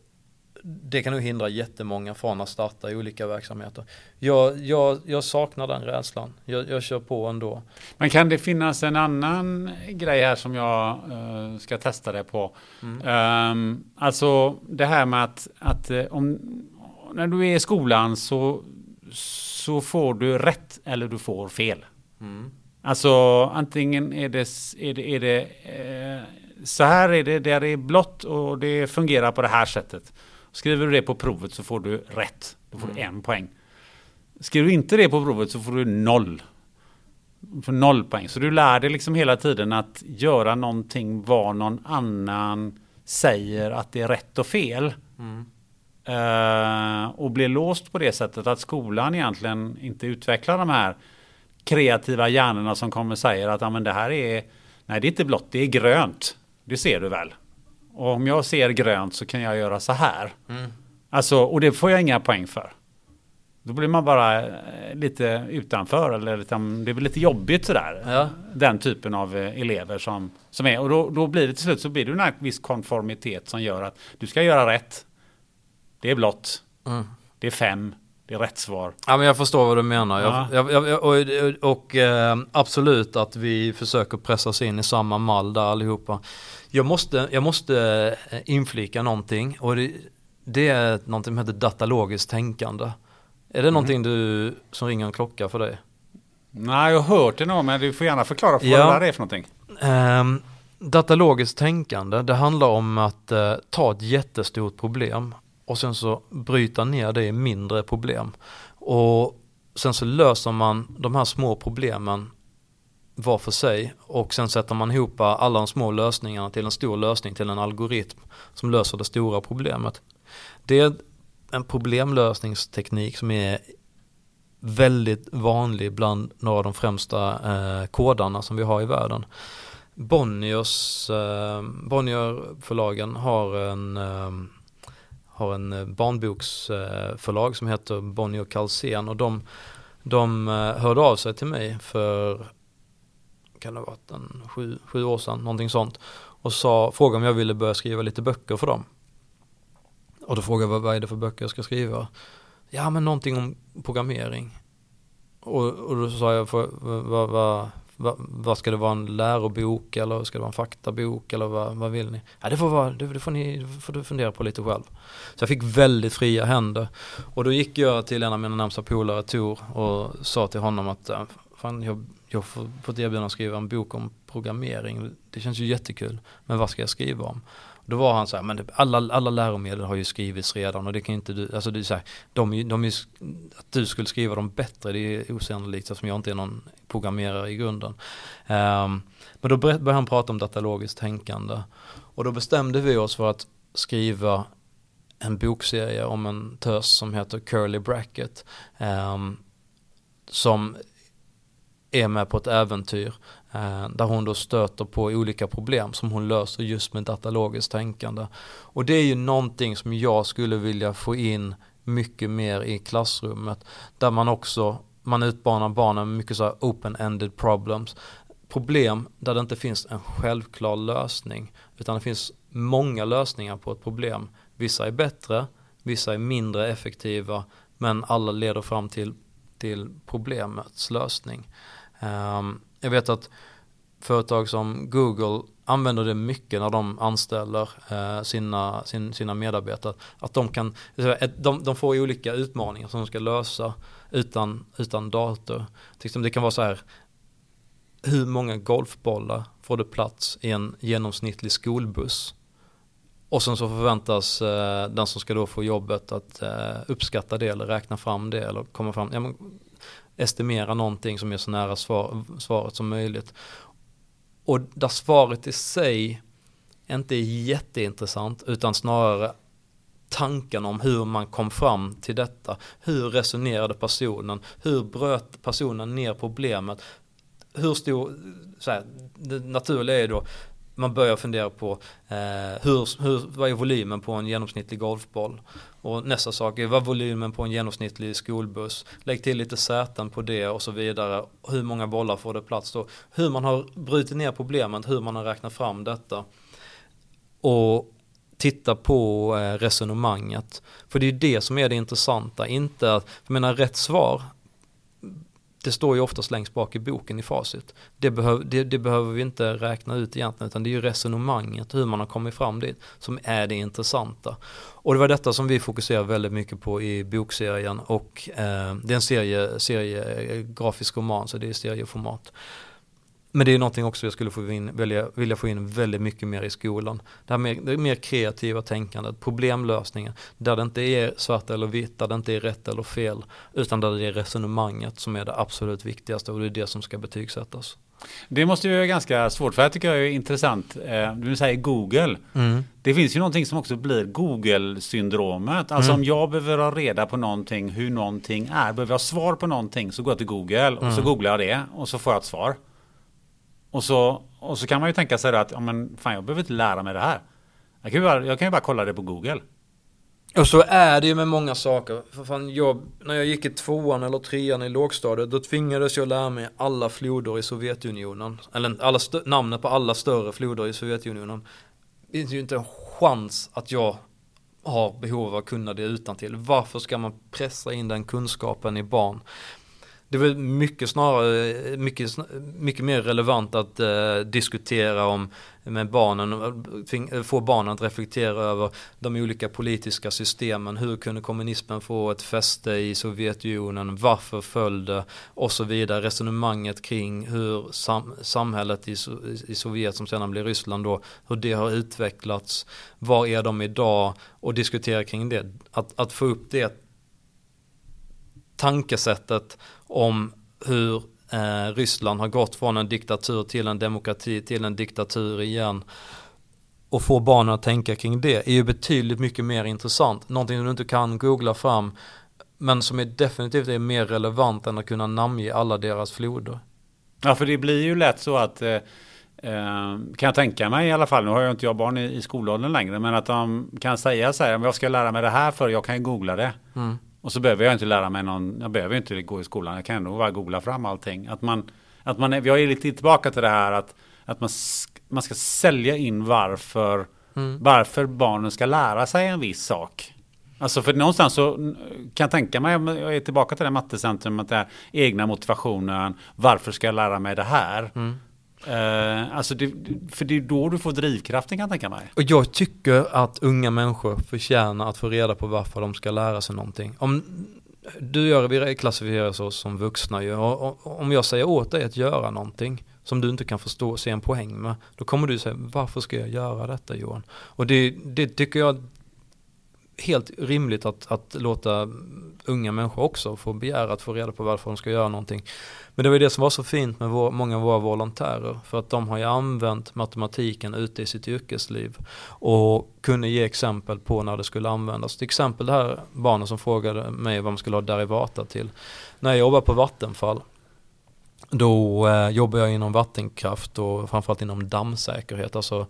det kan nog hindra jättemånga från att starta i olika verksamheter. Jag, jag, jag saknar den rädslan. Jag, jag kör på ändå.
Men kan det finnas en annan grej här som jag uh, ska testa det på? Mm. Um, alltså det här med att, att uh, om, när du är i skolan så, så får du rätt eller du får fel. Mm. Alltså antingen är det, är det, är det eh, så här är det, där är blått och det fungerar på det här sättet. Skriver du det på provet så får du rätt. Då får mm. du en poäng. Skriver du inte det på provet så får du noll. För noll poäng. Så du lär dig liksom hela tiden att göra någonting vad någon annan säger att det är rätt och fel.
Mm.
Eh, och blir låst på det sättet att skolan egentligen inte utvecklar de här kreativa hjärnorna som kommer och säger att ja, men det här är, nej det är inte blått, det är grönt. Det ser du väl? Och om jag ser grönt så kan jag göra så här.
Mm.
Alltså, och det får jag inga poäng för. Då blir man bara eh, lite utanför eller liksom, det blir lite jobbigt sådär.
Ja.
Den typen av eh, elever som, som är. Och då, då blir det till slut så blir det en viss konformitet som gör att du ska göra rätt. Det är blått.
Mm.
Det är fem. Det är rätt svar.
Ja men jag förstår vad du menar.
Ja.
Jag, jag, jag, och och eh, absolut att vi försöker pressa oss in i samma mall där allihopa. Jag måste, jag måste eh, inflika någonting och det, det är någonting som heter datalogiskt tänkande. Är det någonting du, som ringer en klocka för dig?
Nej, jag har hört det nog, men du får gärna förklara för
Ja.
vad det där är för någonting.
Um, datalogiskt tänkande, det handlar om att eh, ta ett jättestort problem och sen så bryta ner det i mindre problem. Och sen så löser man de här små problemen var för sig och sen sätter man ihop alla de små lösningarna till en stor lösning till en algoritm som löser det stora problemet. Det är en problemlösningsteknik som är väldigt vanlig bland några av de främsta eh, kodarna som vi har i världen. Bonniers, eh, Bonnier-förlagen har en, eh, har en eh, barnboksförlag som heter Bonnier Carlsen och de, de eh, hörde av sig till mig för, kan det ha varit en sju, sju år sedan, någonting sånt. Och sa, frågade om jag ville börja skriva lite böcker för dem. Och då frågade jag vad, är det för böcker jag ska skriva? Ja men någonting om programmering. Och, och då sa jag, vad, vad, vad, vad ska det vara en lärobok eller ska det vara en faktabok eller vad, vad vill ni? Ja det får vara, det, det får ni det får du fundera på lite själv. Så jag fick väldigt fria händer. Och då gick jag till en av mina närmsta polare Tor och sa till honom att fan, jag, jag har fått erbjudande att skriva en bok om programmering. Det känns ju jättekul. Men vad ska jag skriva om? Då var han så här, men alla, alla läromedel har ju skrivits redan och det kan ju inte du, alltså det är så här, de, de är, att du skulle skriva dem bättre det är osannolikt eftersom jag inte är någon programmerare i grunden. Um, men då började han prata om datalogiskt tänkande och då bestämde vi oss för att skriva en bokserie om en tös som heter Curly Bracket. Um, som är med på ett äventyr Eh, där hon då stöter på olika problem som hon löser just med datalogiskt tänkande. Och det är ju någonting som jag skulle vilja få in mycket mer i klassrummet där man också man utmanar barnen med mycket så här open-ended problems. Problem där det inte finns en självklar lösning utan det finns många lösningar på ett problem. Vissa är bättre, vissa är mindre effektiva men alla leder fram till, till problemets lösning. Um, jag vet att företag som Google använder det mycket när de anställer eh, sina, sin, sina medarbetare. Att de kan, de, de får olika utmaningar som de ska lösa utan, utan dator. Det kan vara så här, hur många golfbollar får det plats i en genomsnittlig skolbuss? Och sen så förväntas eh, den som ska då få jobbet att eh, uppskatta det eller räkna fram det eller komma fram, ja, men, estimera någonting som är så nära svar, svaret som möjligt. Och där svaret i sig inte är jätteintressant utan snarare tanken om hur man kom fram till detta. Hur resonerade personen? Hur bröt personen ner problemet? Hur stor, så här, det naturliga är då man börjar fundera på eh, hur, hur, vad är volymen på en genomsnittlig golfboll? Och nästa sak är vad är volymen på en genomsnittlig skolbuss? Lägg till lite säten på det och så vidare. Hur många bollar får det plats då? Hur man har brutit ner problemet, hur man har räknat fram detta. Och titta på eh, resonemanget. För det är det som är det intressanta, inte att, jag menar rätt svar, det står ju oftast längst bak i boken i facit. Det, behöv, det, det behöver vi inte räkna ut egentligen, utan det är ju resonemanget, hur man har kommit fram dit, som är det intressanta. Och det var detta som vi fokuserar väldigt mycket på i bokserien och eh, det är en serie, serie eh, grafisk roman, så det är serieformat. Men det är någonting också jag skulle få in, vilja, vilja få in väldigt mycket mer i skolan. Det här mer, det mer kreativa tänkandet, problemlösningen, där det inte är svart eller vitt, där det inte är rätt eller fel, utan där det är resonemanget som är det absolut viktigaste och det är det som ska betygsättas.
Det måste ju vara ganska svårt, för jag tycker jag är intressant. Eh, du säger Google. Mm. Det finns ju någonting som också blir Google-syndromet. Alltså mm. om jag behöver ha reda på någonting, hur någonting är, behöver jag svar på någonting så går jag till Google och mm. så googlar jag det och så får jag ett svar. Och så, och så kan man ju tänka sig att ja, men fan, jag behöver inte lära mig det här. Jag kan, ju bara, jag kan ju bara kolla det på Google.
Och så är det ju med många saker. För fan, jag, när jag gick i tvåan eller trean i lågstadiet, då tvingades jag lära mig alla floder i Sovjetunionen. Eller alla namnet på alla större floder i Sovjetunionen. Det finns ju inte en chans att jag har behov av att kunna det utan till. Varför ska man pressa in den kunskapen i barn? Det var mycket snarare, mycket, mycket mer relevant att eh, diskutera om med barnen, eh, få barnen att reflektera över de olika politiska systemen. Hur kunde kommunismen få ett fäste i Sovjetunionen? Varför föll det? Och så vidare. Resonemanget kring hur sam samhället i, i Sovjet som sedan blir Ryssland då, hur det har utvecklats. Var är de idag? Och diskutera kring det. Att, att få upp det tankesättet om hur eh, Ryssland har gått från en diktatur till en demokrati till en diktatur igen och få barnen att tänka kring det är ju betydligt mycket mer intressant. Någonting som du inte kan googla fram men som är definitivt är mer relevant än att kunna namnge alla deras floder.
Ja, för det blir ju lätt så att eh, eh kan jag tänka mig i alla fall, nu har jag inte jag barn i, i skolåldern längre, men att de kan säga så här, jag ska lära mig det här för jag kan googla det. Mm. Och så behöver jag inte lära mig någon, jag behöver inte gå i skolan, jag kan ändå bara googla fram allting. Att man, att man, vi har lite tillbaka till det här att, att man, man ska sälja in varför, mm. varför barnen ska lära sig en viss sak. Alltså för någonstans så kan jag tänka mig, jag är tillbaka till det mattecentrum, att det är egna motivationen, varför ska jag lära mig det här? Mm. Uh, alltså det, för det är då du får drivkraften kan jag tänka mig.
Och jag tycker att unga människor förtjänar att få reda på varför de ska lära sig någonting. Om du gör, vi klassificeras oss som vuxna ju. Och, och, om jag säger åt dig att göra någonting som du inte kan förstå och se en poäng med. Då kommer du säga, varför ska jag göra detta Johan? Och det, det tycker jag helt rimligt att, att låta unga människor också få begära att få reda på varför de ska göra någonting. Men det var ju det som var så fint med vår, många av våra volontärer. För att de har ju använt matematiken ute i sitt yrkesliv. Och kunde ge exempel på när det skulle användas. Till exempel det här barnet som frågade mig vad man skulle ha derivata till. När jag jobbar på Vattenfall då eh, jobbar jag inom vattenkraft och framförallt inom dammsäkerhet. Alltså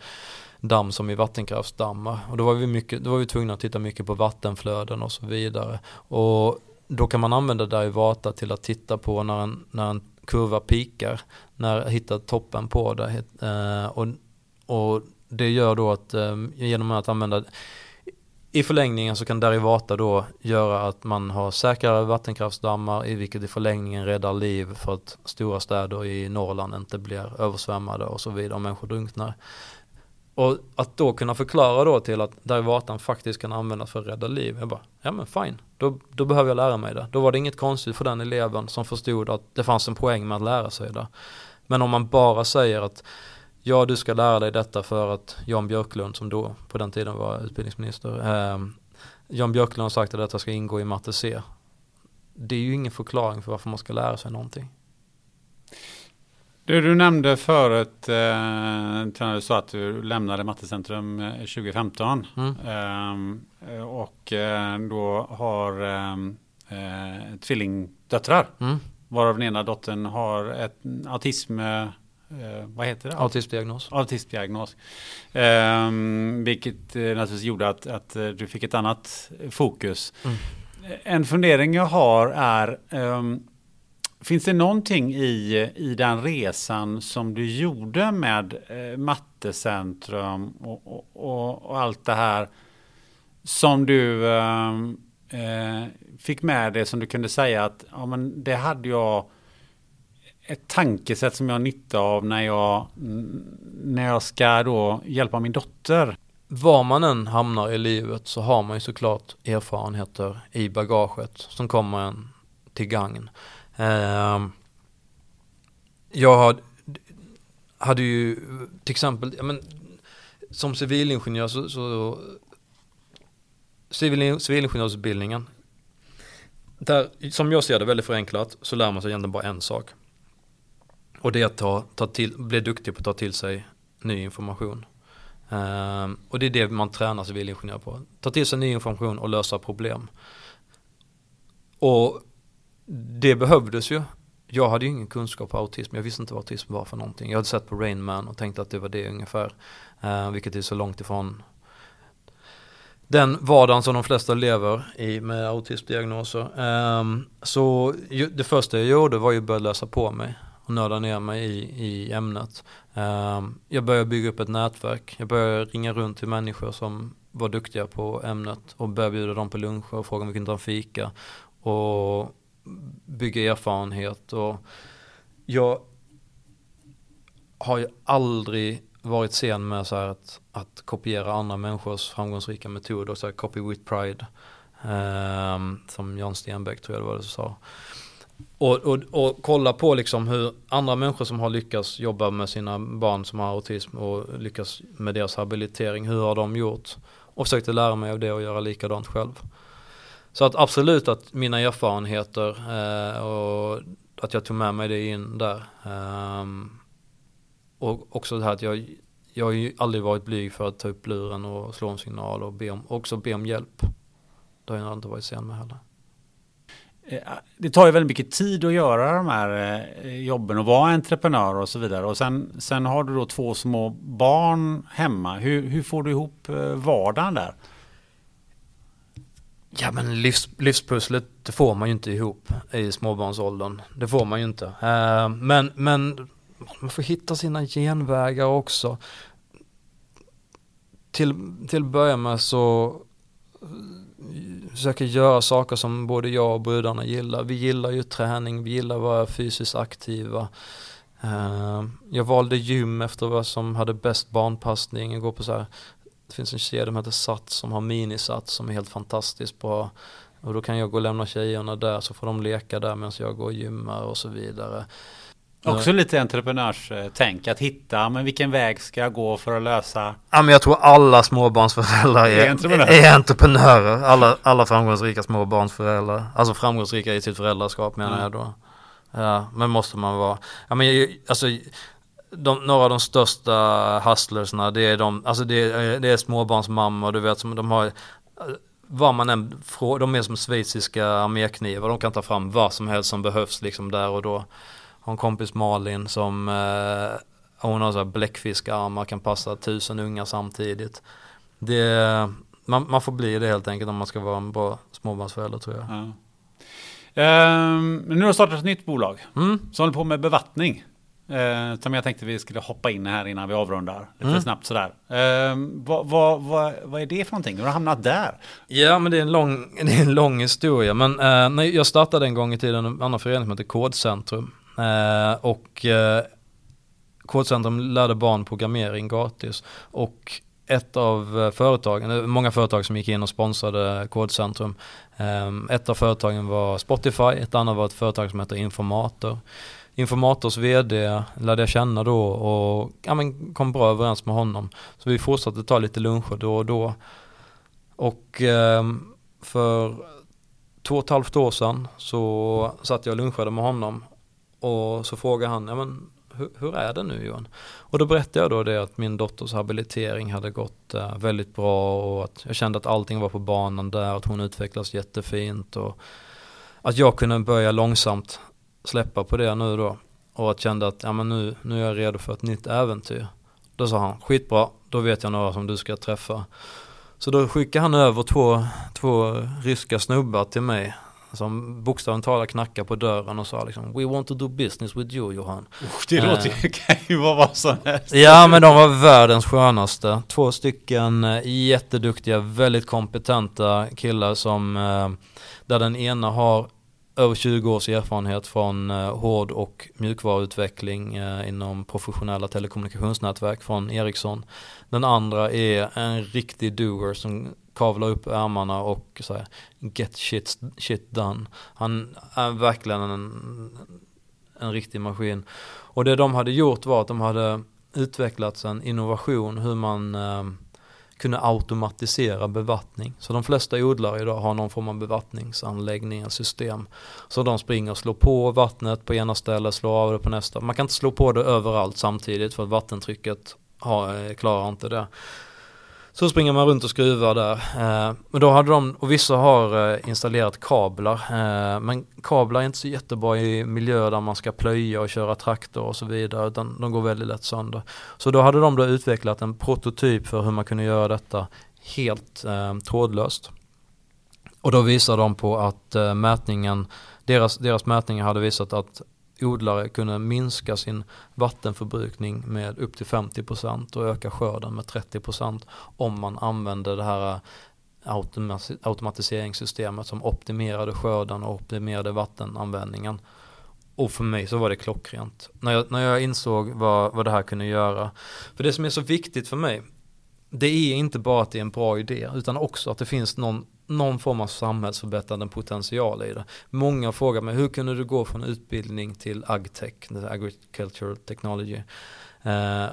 damm som i vattenkraftsdammar. Och då var vi, mycket, då var vi tvungna att titta mycket på vattenflöden och så vidare. Och då kan man använda derivata till att titta på när en, när en kurva pikar, när hittar toppen på det. Eh, och, och det gör då att eh, genom att använda i förlängningen så kan derivata då göra att man har säkrare vattenkraftsdammar i vilket i förlängningen räddar liv för att stora städer i Norrland inte blir översvämmade och så vidare och människor drunknar. Och att då kunna förklara då till att derivatan faktiskt kan användas för att rädda liv. Jag bara, ja men fine, då, då behöver jag lära mig det. Då var det inget konstigt för den eleven som förstod att det fanns en poäng med att lära sig det. Men om man bara säger att ja du ska lära dig detta för att Jan Björklund som då på den tiden var utbildningsminister eh, Jan Björklund har sagt att detta ska ingå i matte C. Det är ju ingen förklaring för varför man ska lära sig någonting.
Du, du nämnde förut, eh, du sa att du lämnade Mattecentrum 2015. Eh, mm. Ehm, eh, och eh, då har ehm, eh, tvillingdöttrar. Mm. Varav den ena dottern har ett autism eh, vad heter det?
Autismdiagnos.
Autismdiagnos. Eh, vilket eh, naturligtvis gjorde att, att du fick ett annat fokus. Mm. En fundering jag har är um, Finns det någonting i, i den resan som du gjorde med eh, Mattecentrum och, och, och, och, allt det här som du ehm, eh, fick med dig som du kunde säga att ja, men det hade jag ett tankesätt som jag har nytta av när jag, när jag ska då hjälpa min dotter.
Var man än hamnar i livet så har man ju såklart erfarenheter i bagaget som kommer en till gagn. Ehm, jag hade ju till exempel, ja, men, som civilingenjör så, så civil, civilingenjörsutbildningen, där, som jag ser det väldigt förenklat, så lär man sig egentligen bara en sak. Och det är att ta, ta till, bli duktig på att ta till sig ny information. Um, och det är det man tränar civilingenjör på. Ta till sig ny information och lösa problem. Och det behövdes ju. Jag hade ju ingen kunskap på autism. Jag visste inte vad autism var för någonting. Jag hade sett på Rain Man och tänkte att det var det ungefär. Uh, vilket är så långt ifrån den vardagen som de flesta lever i med autismdiagnoser. Um, så ju, det första jag gjorde var ju att börja läsa på mig och nörda ner mig i, i ämnet. Um, jag började bygga upp ett nätverk. Jag började ringa runt till människor som var duktiga på ämnet och började bjuda dem på luncher och fråga om vi kunde ta en fika och bygga erfarenhet och jag har ju aldrig varit sen med så att, att kopiera andra människors framgångsrika metoder, så här copy with pride. Um, som Jan Stenbeck tror jag det var det som sa. Och, och, och kolla på liksom hur andra människor som har lyckats jobba med sina barn som har autism och lyckas med deras habilitering, hur har de gjort? Och försökte lära mig av det och göra likadant själv. Så att absolut att mina erfarenheter eh, och att jag tog med mig det in där. Um, och också det här att jag, jag har ju aldrig varit blyg för att ta upp luren och slå en signal och be om, också be om hjälp. Det har jag inte varit sen med heller.
Eh, det tar ju väldigt mycket tid att göra de här eh, jobben och vara entreprenör och så vidare. Och sen, sen har du då två små barn hemma. Hur, hur får du ihop eh, vardagen där?
Ja men livs, livspusslet det får man ju inte ihop i småbarnsåldern. Det får man ju inte. Eh, men, men man får hitta sina genvägar också. Till, till att börja med så eh, försöker göra saker som både jag och brudarna gillar. Vi gillar ju träning, vi gillar att vara fysiskt aktiva. Uh, jag valde gym efter vad som hade bäst barnpassning. Jag går på så här, det finns en kedja som heter Sats som har minisats som är helt fantastiskt bra. Och då kan jag gå och lämna tjejerna där så får de leka där medan jag går och gymmar och så vidare.
Också lite entreprenörstänk att hitta, men vilken väg ska jag gå för att lösa?
Ja men jag tror alla småbarnsföräldrar är, är, entreprenörer. är entreprenörer. Alla, alla framgångsrika småbarnsföräldrar. Alltså framgångsrika i sitt föräldraskap menar mm. jag då. Ja, men måste man vara. Ja men alltså de, några av de största hustlersna det är de, alltså det är, det är småbarnsmammor du vet som de har vad man än frågar, de är som schweiziska arméknivar, de kan ta fram vad som helst som behövs liksom där och då har en kompis Malin som eh, hon har så här bläckfiskarmar, kan passa tusen unga samtidigt. Det, man, man, får bli det helt enkelt om man ska vara en bra småbarnsförälder tror jag. Ja.
Um, nu har du startat ett nytt bolag mm. som håller på med bevattning. Uh, som jag tänkte vi skulle hoppa in här innan vi avrundar. Lite mm. snabbt sådär. Uh, vad, vad, vad, vad, är det för någonting? Hur har du hamnat där?
Ja men det är en lång, det är en lång historia. Men uh, när jag startade en gång i tiden en annan förening som heter Kodcentrum. Eh, och eh, Kodcentrum lärde barn programmering gratis. Och ett av eh, företagen, många företag som gick in och sponsrade Kodcentrum. Ett av företagen var Spotify, ett annat var ett företag som heter Informator. Informators vd lärde jag känna då och ja, men kom bra överens med honom. Så vi fortsatte ta lite luncher då och då. Och eh, för två och ett halvt år sedan så satt jag och lunchade med honom och så frågade han, ja men hur, hur, är det nu Johan? Och då berättade jag då det att min dotters habilitering hade gått eh, väldigt bra och att jag kände att allting var på banan där, att hon utvecklas jättefint och att jag kunde börja långsamt släppa på det nu då. Och att kände att, ja men nu, nu är jag redo för ett nytt äventyr. Då sa han, skitbra, då vet jag några som du ska träffa. Så då skickade han över två, två ryska snubbar till mig som bokstavligt talat knackade på dörren och sa liksom We want to do business with you Johan.
det låter ju, kan ju vara vad som helst.
Ja men de var världens skönaste. Två stycken eh, jätteduktiga, väldigt kompetenta killar som eh, där den ena har över 20 års erfarenhet från eh, hård och mjukvaruutveckling eh, inom professionella telekommunikationsnätverk från Ericsson. Den andra är en riktig doer som kavlar upp ärmarna och så här, get shit, shit done. Han är verkligen en, en riktig maskin. Och det de hade gjort var att de hade utvecklat en innovation hur man eh, kunna automatisera bevattning. Så de flesta odlare idag har någon form av bevattningsanläggning, system. Så de springer och slår på vattnet på ena stället, slår av det på nästa. Man kan inte slå på det överallt samtidigt för att vattentrycket har, eh, klarar inte det. Så springer man runt och skruvar där. Eh, men då hade de, och vissa har eh, installerat kablar. Eh, men kablar är inte så jättebra i miljöer där man ska plöja och köra traktor och så vidare. Utan de går väldigt lätt sönder. Så då hade de då utvecklat en prototyp för hur man kunde göra detta helt trådlöst. Och då visade de på att mätningen, deras, deras mätningar hade visat att odlare kunde minska sin vattenförbrukning med upp till 50% och öka skörden med 30% om man använde det här eh, automatiseringssystemet som optimerade skörden och optimerade vattenanvändningen. Och för mig så var det klockrent. När jag, när jag insåg vad, vad det här kunde göra. För det som är så viktigt för mig, det är inte bara att det är en bra idé, utan också att det finns någon någon form av samhällsförbättrande potential i det. Många frågar mig, hur kunde du gå från utbildning till agtech, agricultural technology? Eh,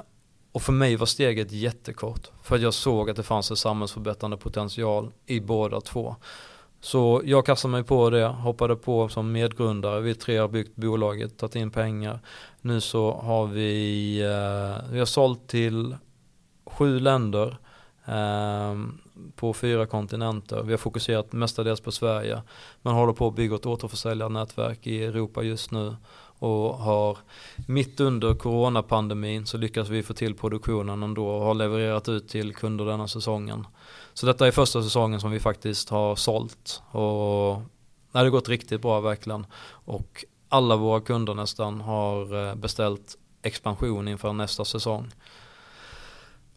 och för mig var steget jättekort, för jag såg att det fanns en samhällsförbättrande potential i båda två. Så jag kastade mig på det, hoppade på som medgrundare. Vi tre har byggt bolaget, tagit in pengar. Nu så har vi, eh, vi har sålt till sju länder. Ehm, på fyra kontinenter. Vi har fokuserat mestadels på Sverige. Men håller på att bygga ett återförsäljarnätverk i Europa just nu. Och har mitt under coronapandemin så lyckas vi få till produktionen ändå och har levererat ut till kunder denna säsongen. Så detta är första säsongen som vi faktiskt har sålt. Och det har gått riktigt bra verkligen. Och alla våra kunder nästan har eh, beställt expansion inför nästa säsong.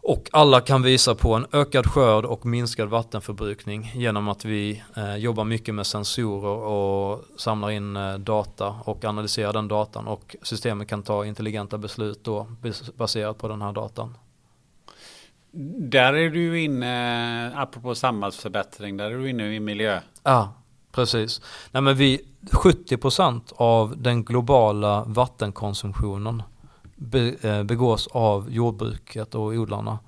Och alla kan visa på en ökad skörd och minskad vattenförbrukning genom att vi eh, jobbar mycket med sensorer och samlar in eh, data och analyserar den datan och systemet kan ta intelligenta beslut då baserat på den här datan.
Där är du inne, apropå samhällsförbättring, där är du inne i miljö.
Ja, precis. Nej, men vi, 70% av den globala vattenkonsumtionen Eh, begås av jordbruket och odlarna.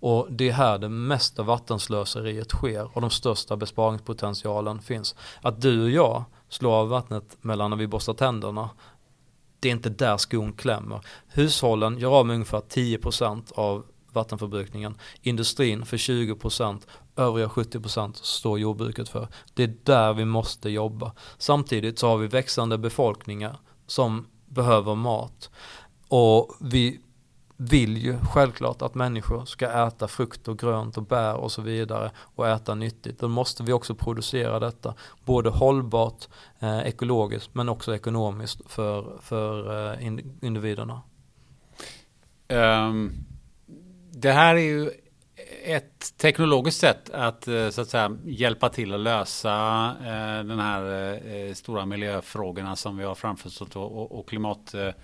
Och det är här det mesta vattenslöseriet sker och de största besparingspotentialen finns. Att du och jag slår av vattnet mellan när vi borstar tänderna, det är inte där skon klämmer. Hushållen gör av med ungefär 10% av vattenförbrukningen. Industrin för 20%, övriga 70% står jordbruket för. Det är där vi måste jobba. Samtidigt så har vi växande befolkningar som behöver mat. Och vi vill ju självklart att människor ska äta frukt och grönt och bär och så vidare och äta nyttigt. Då måste vi också producera detta både hållbart, eh, ekologiskt men också ekonomiskt för, för eh, individerna.
Um, det här är ju ett teknologiskt sätt att eh, så att säga hjälpa till att lösa eh, den här eh, stora miljöfrågorna som vi har framför oss och, och klimatförändringarna. Eh,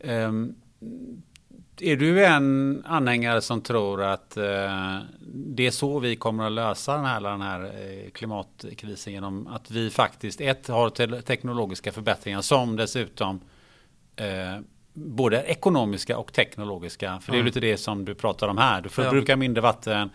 Ehm, är du en anhängare som tror att det är så vi kommer att lösa den här, den här klimatkrisen genom att vi faktiskt ett har teknologiska förbättringar som dessutom både ekonomiska och teknologiska. För det är mm. lite det som du pratar om här. Du förbrukar ja. mindre vatten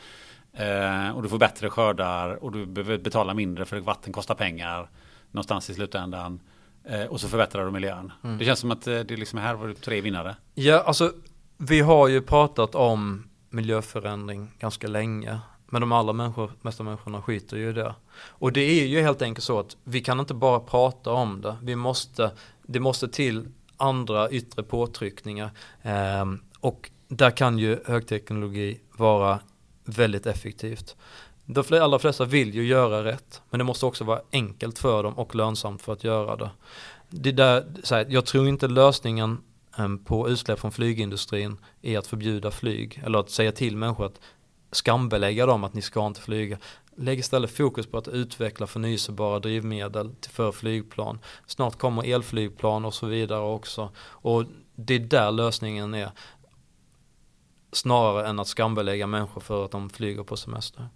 eh, och du får bättre skördar och du behöver betala mindre för vatten kostar pengar någonstans i slutändan. Eh, och så förbättrar du miljön. Mm. Det känns som att eh, det liksom här var tre vinnare.
Ja, alltså vi har ju pratat om miljöförändring ganska länge. Men de allra människor, mesta människorna skiter ju i det. Och det är ju helt enkelt så att vi kan inte bara prata om det. Vi måste, det måste till andra yttre påtryckningar. Eh, och där kan ju högteknologi vara väldigt effektivt. De allra flesta vill ju göra rätt, men det måste också vara enkelt för dem och lönsamt för att göra det. det där, så här, jag tror inte lösningen ehm, på utsläpp från flygindustrin är att förbjuda flyg eller att säga till människor att skambelägga dem att ni ska inte flyga. Lägg istället fokus på att utveckla förnyelsebara drivmedel för flygplan. Snart kommer elflygplan och så vidare också. Och det är där lösningen är. Snarare än att skambelägga människor för att de flyger på semester.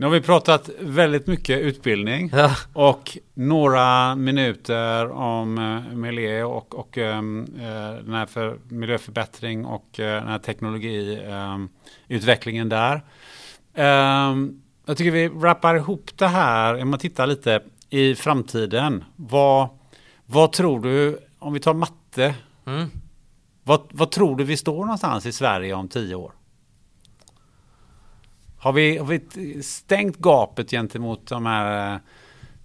Nu har vi pratat väldigt mycket utbildning
Ja.
och några minuter om eh, miljö och, och eh, den här för miljöförbättring och eh, den här teknologiutvecklingen där. Ehm, jag tycker vi wrappar ihop det här, om man tittar lite i framtiden. Vad, vad tror du, om vi tar matte,
Mm.
vad, vad tror du vi står någonstans i Sverige om tio år? Har vi, har vi stängt gapet gentemot de här eh,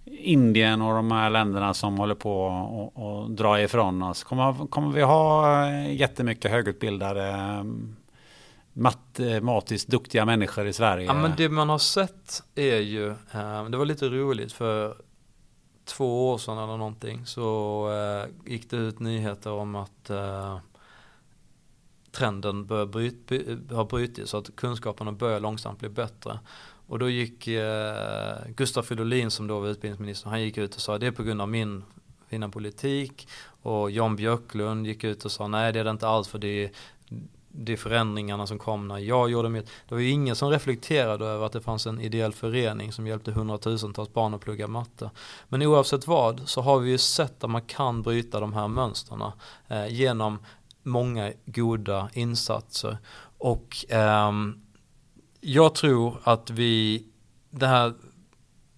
Indien och de här länderna som håller på och, och dra ifrån oss? Kommer, kommer vi ha eh, jättemycket högutbildade eh, matematiskt duktiga människor i Sverige?
Ja men det man har sett är ju, det var lite roligt för två år sedan eller någonting så gick det ut nyheter om att trenden börjar bryt, by, har brutits så att kunskaperna börjar långsamt bli bättre. Och då gick eh, Gustav Fridolin som då var utbildningsminister, han gick ut och sa det är på grund av min fina politik och Jan Björklund gick ut och sa nej det är det inte alls för det är, det är förändringarna som kom när jag gjorde mitt. Det var ju ingen som reflekterade över att det fanns en ideell förening som hjälpte hundratusentals barn att plugga matte. Men oavsett vad så har vi ju sett att man kan bryta de här mönstren eh, genom många goda insatser. Och ehm, jag tror att vi, det här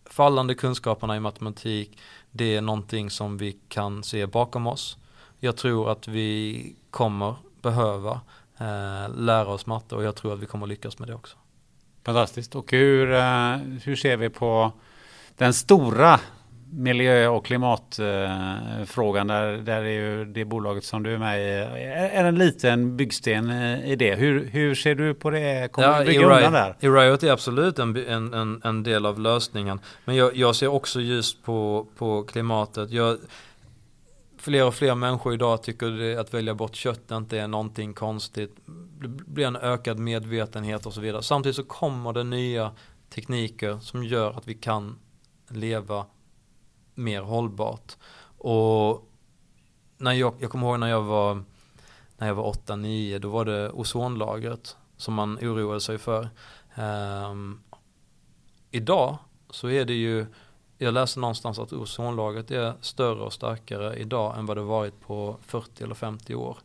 fallande kunskaperna i matematik, det är någonting som vi kan se bakom oss. Jag tror att vi kommer behöva eh, lära oss matte och jag tror att vi kommer lyckas med det också.
Fantastiskt. Och hur, eh, hur ser vi på den stora miljö och klimatfrågan där, där är ju det bolaget som du är med i är en liten byggsten eh, i det. Hur, hur ser du på det? Kommer du bygga undan där?
E-Riot är absolut en, en, en, del av lösningen. Men jag, jag ser också just på, på klimatet. Jag, fler och fler människor idag tycker att välja bort kött inte är någonting konstigt. Det blir en ökad medvetenhet och så vidare. Samtidigt så kommer det nya tekniker som gör att vi kan leva mer hållbart. Och när jag, jag kommer ihåg när jag var när jag var 8-9 då var det ozonlagret som man oroade sig för. Um, idag så är det ju, jag läste någonstans att ozonlagret är större och starkare idag än vad det varit på 40 eller 50 år.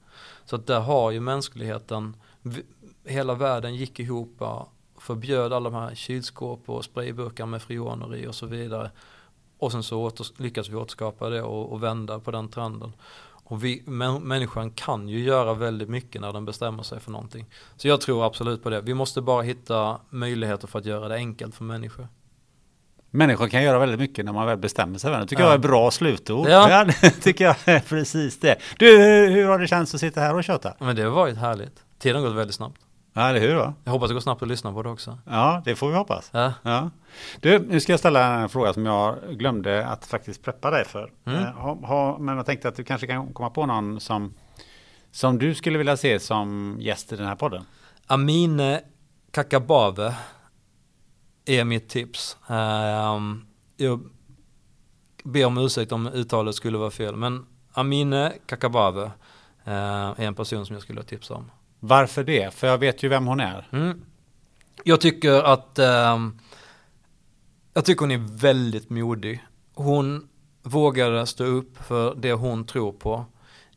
Så att där har ju mänskligheten, hela världen gick ihop och förbjöd alla de här kylskåp och sprayburkar med freoner i och så vidare. Och sen så åter, lyckas vi återskapa det och, och vända på den trenden. Och vi, mä- människan kan ju göra väldigt mycket när den bestämmer sig för någonting. Så jag tror absolut på det. Vi måste bara hitta möjligheter för att göra det enkelt för människor.
Människor kan göra väldigt mycket när man väl bestämmer sig. det. Tycker
Ja.
jag är bra slutord.
Ja.
Det tycker jag är precis det. Du, hur, hur har det känts att sitta här och köta?
Men det har varit härligt. Tiden har gått väldigt snabbt.
Ja, eller hur? Va?
Jag hoppas det går snabbt att lyssna på det också.
Ja, det får vi hoppas.
Ja.
Ja. Du, nu ska jag ställa en fråga som jag glömde att faktiskt preppa dig för.
Mm.
Eh, ha, ha, men jag tänkte att du kanske kan komma på någon som, som du skulle vilja se som gäst i den här podden.
Amine Kakabave är mitt tips. Ehm, jag ber om ursäkt om uttalet skulle vara fel. Men Amine Kakabave eh, är en person som jag skulle tipsa om.
Varför det? För jag vet ju vem hon är.
Mm. Jag tycker att eh, jag tycker hon är väldigt modig. Hon vågade stå upp för det hon tror på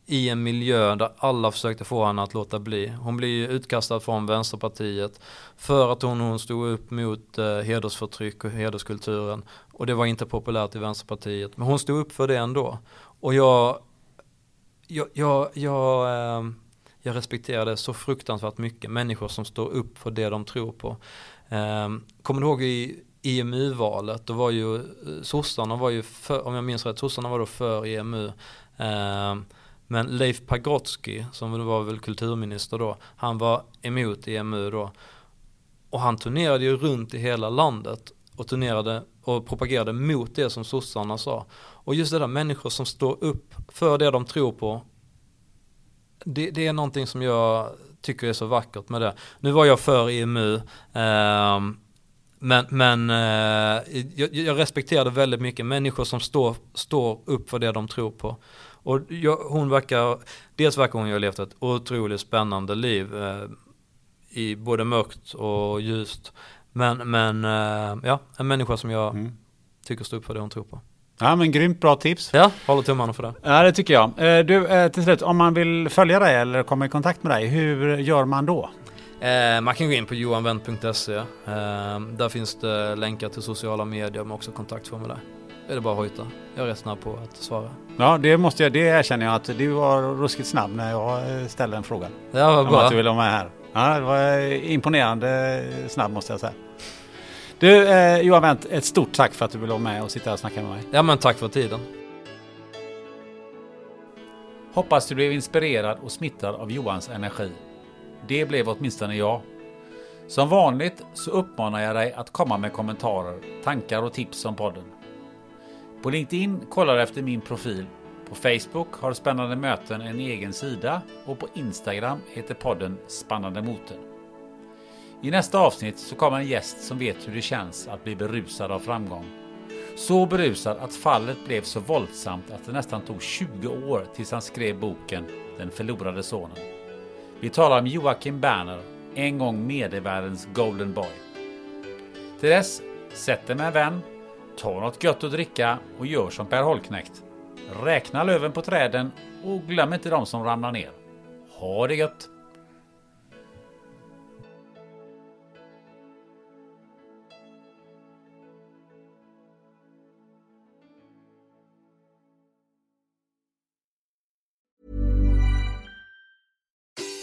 i en miljö där alla försökte få henne att låta bli. Hon blir ju utkastad från Vänsterpartiet för att hon, hon stod upp mot eh, hedersförtryck och hederskulturen. Och det var inte populärt i Vänsterpartiet. Men hon stod upp för det ändå. Och jag, jag, jag, jag, eh, jag respekterar det så fruktansvärt mycket. Människor som står upp för det de tror på. Eh, kommer du ihåg i EMU-valet, då var ju eh, sossarna var ju för, om jag minns rätt, sossarna var då för EMU. Eh, men Leif Pagrotsky, som var väl kulturminister då, han var emot EMU då. Och han turnerade ju runt i hela landet och turnerade och propagerade mot det som sossarna sa. Och just det där människor som står upp för det de tror på. Det, det är någonting som jag tycker är så vackert med det. Nu var jag för EMU. ehm, men, men eh, jag, jag respekterade väldigt mycket människor som står, står upp för det de tror på. Och jag, hon verkar, dels verkar hon ju ha levt ett otroligt spännande liv. Eh, I både mörkt och ljust. Men, men eh, ja, en människa som jag
Mm.
tycker står upp för det hon tror på.
Ja men grymt bra tips.
Ja, håller tummarna för det.
Ja det tycker jag. Eh, Du, eh, till slut, om man vill följa dig eller komma i kontakt med dig, hur gör man då?
Eh, man kan gå in på johanwendt.se. Eh, där finns det länkar till sociala medier men också kontaktformulär. Är det bara att hojta. Jag är rätt snabb på att svara.
Ja det måste jag, det erkänner jag att du var ruskigt snabb när jag ställde en fråga.
Ja, vad
Om
bra.
att du ville vara med här. Ja, det var imponerande snabb måste jag säga. Du eh, Johan Wendt, ett stort tack för att du ville vara med och sitta här och snacka med mig.
Ja men tack för tiden.
Hoppas du blev inspirerad och smittad av Johans energi. Det blev åtminstone jag. Som vanligt så uppmanar jag dig att komma med kommentarer, tankar och tips om podden. På LinkedIn kollar du efter min profil. På Facebook har Spännande möten en egen sida och på Instagram heter podden Spännande moten. I nästa avsnitt så kommer en gäst som vet hur det känns att bli berusad av framgång. Så berusad att fallet blev så våldsamt att det nästan tog 20 år tills han skrev boken Den förlorade sonen. Vi talar om Joakim Berner, en gång medievärldens Golden Boy. Till dess, sätt dig med en vän, ta något gött att dricka och gör som Per Holknekt. Räkna löven på träden och glöm inte de som ramlar ner. Ha det gött!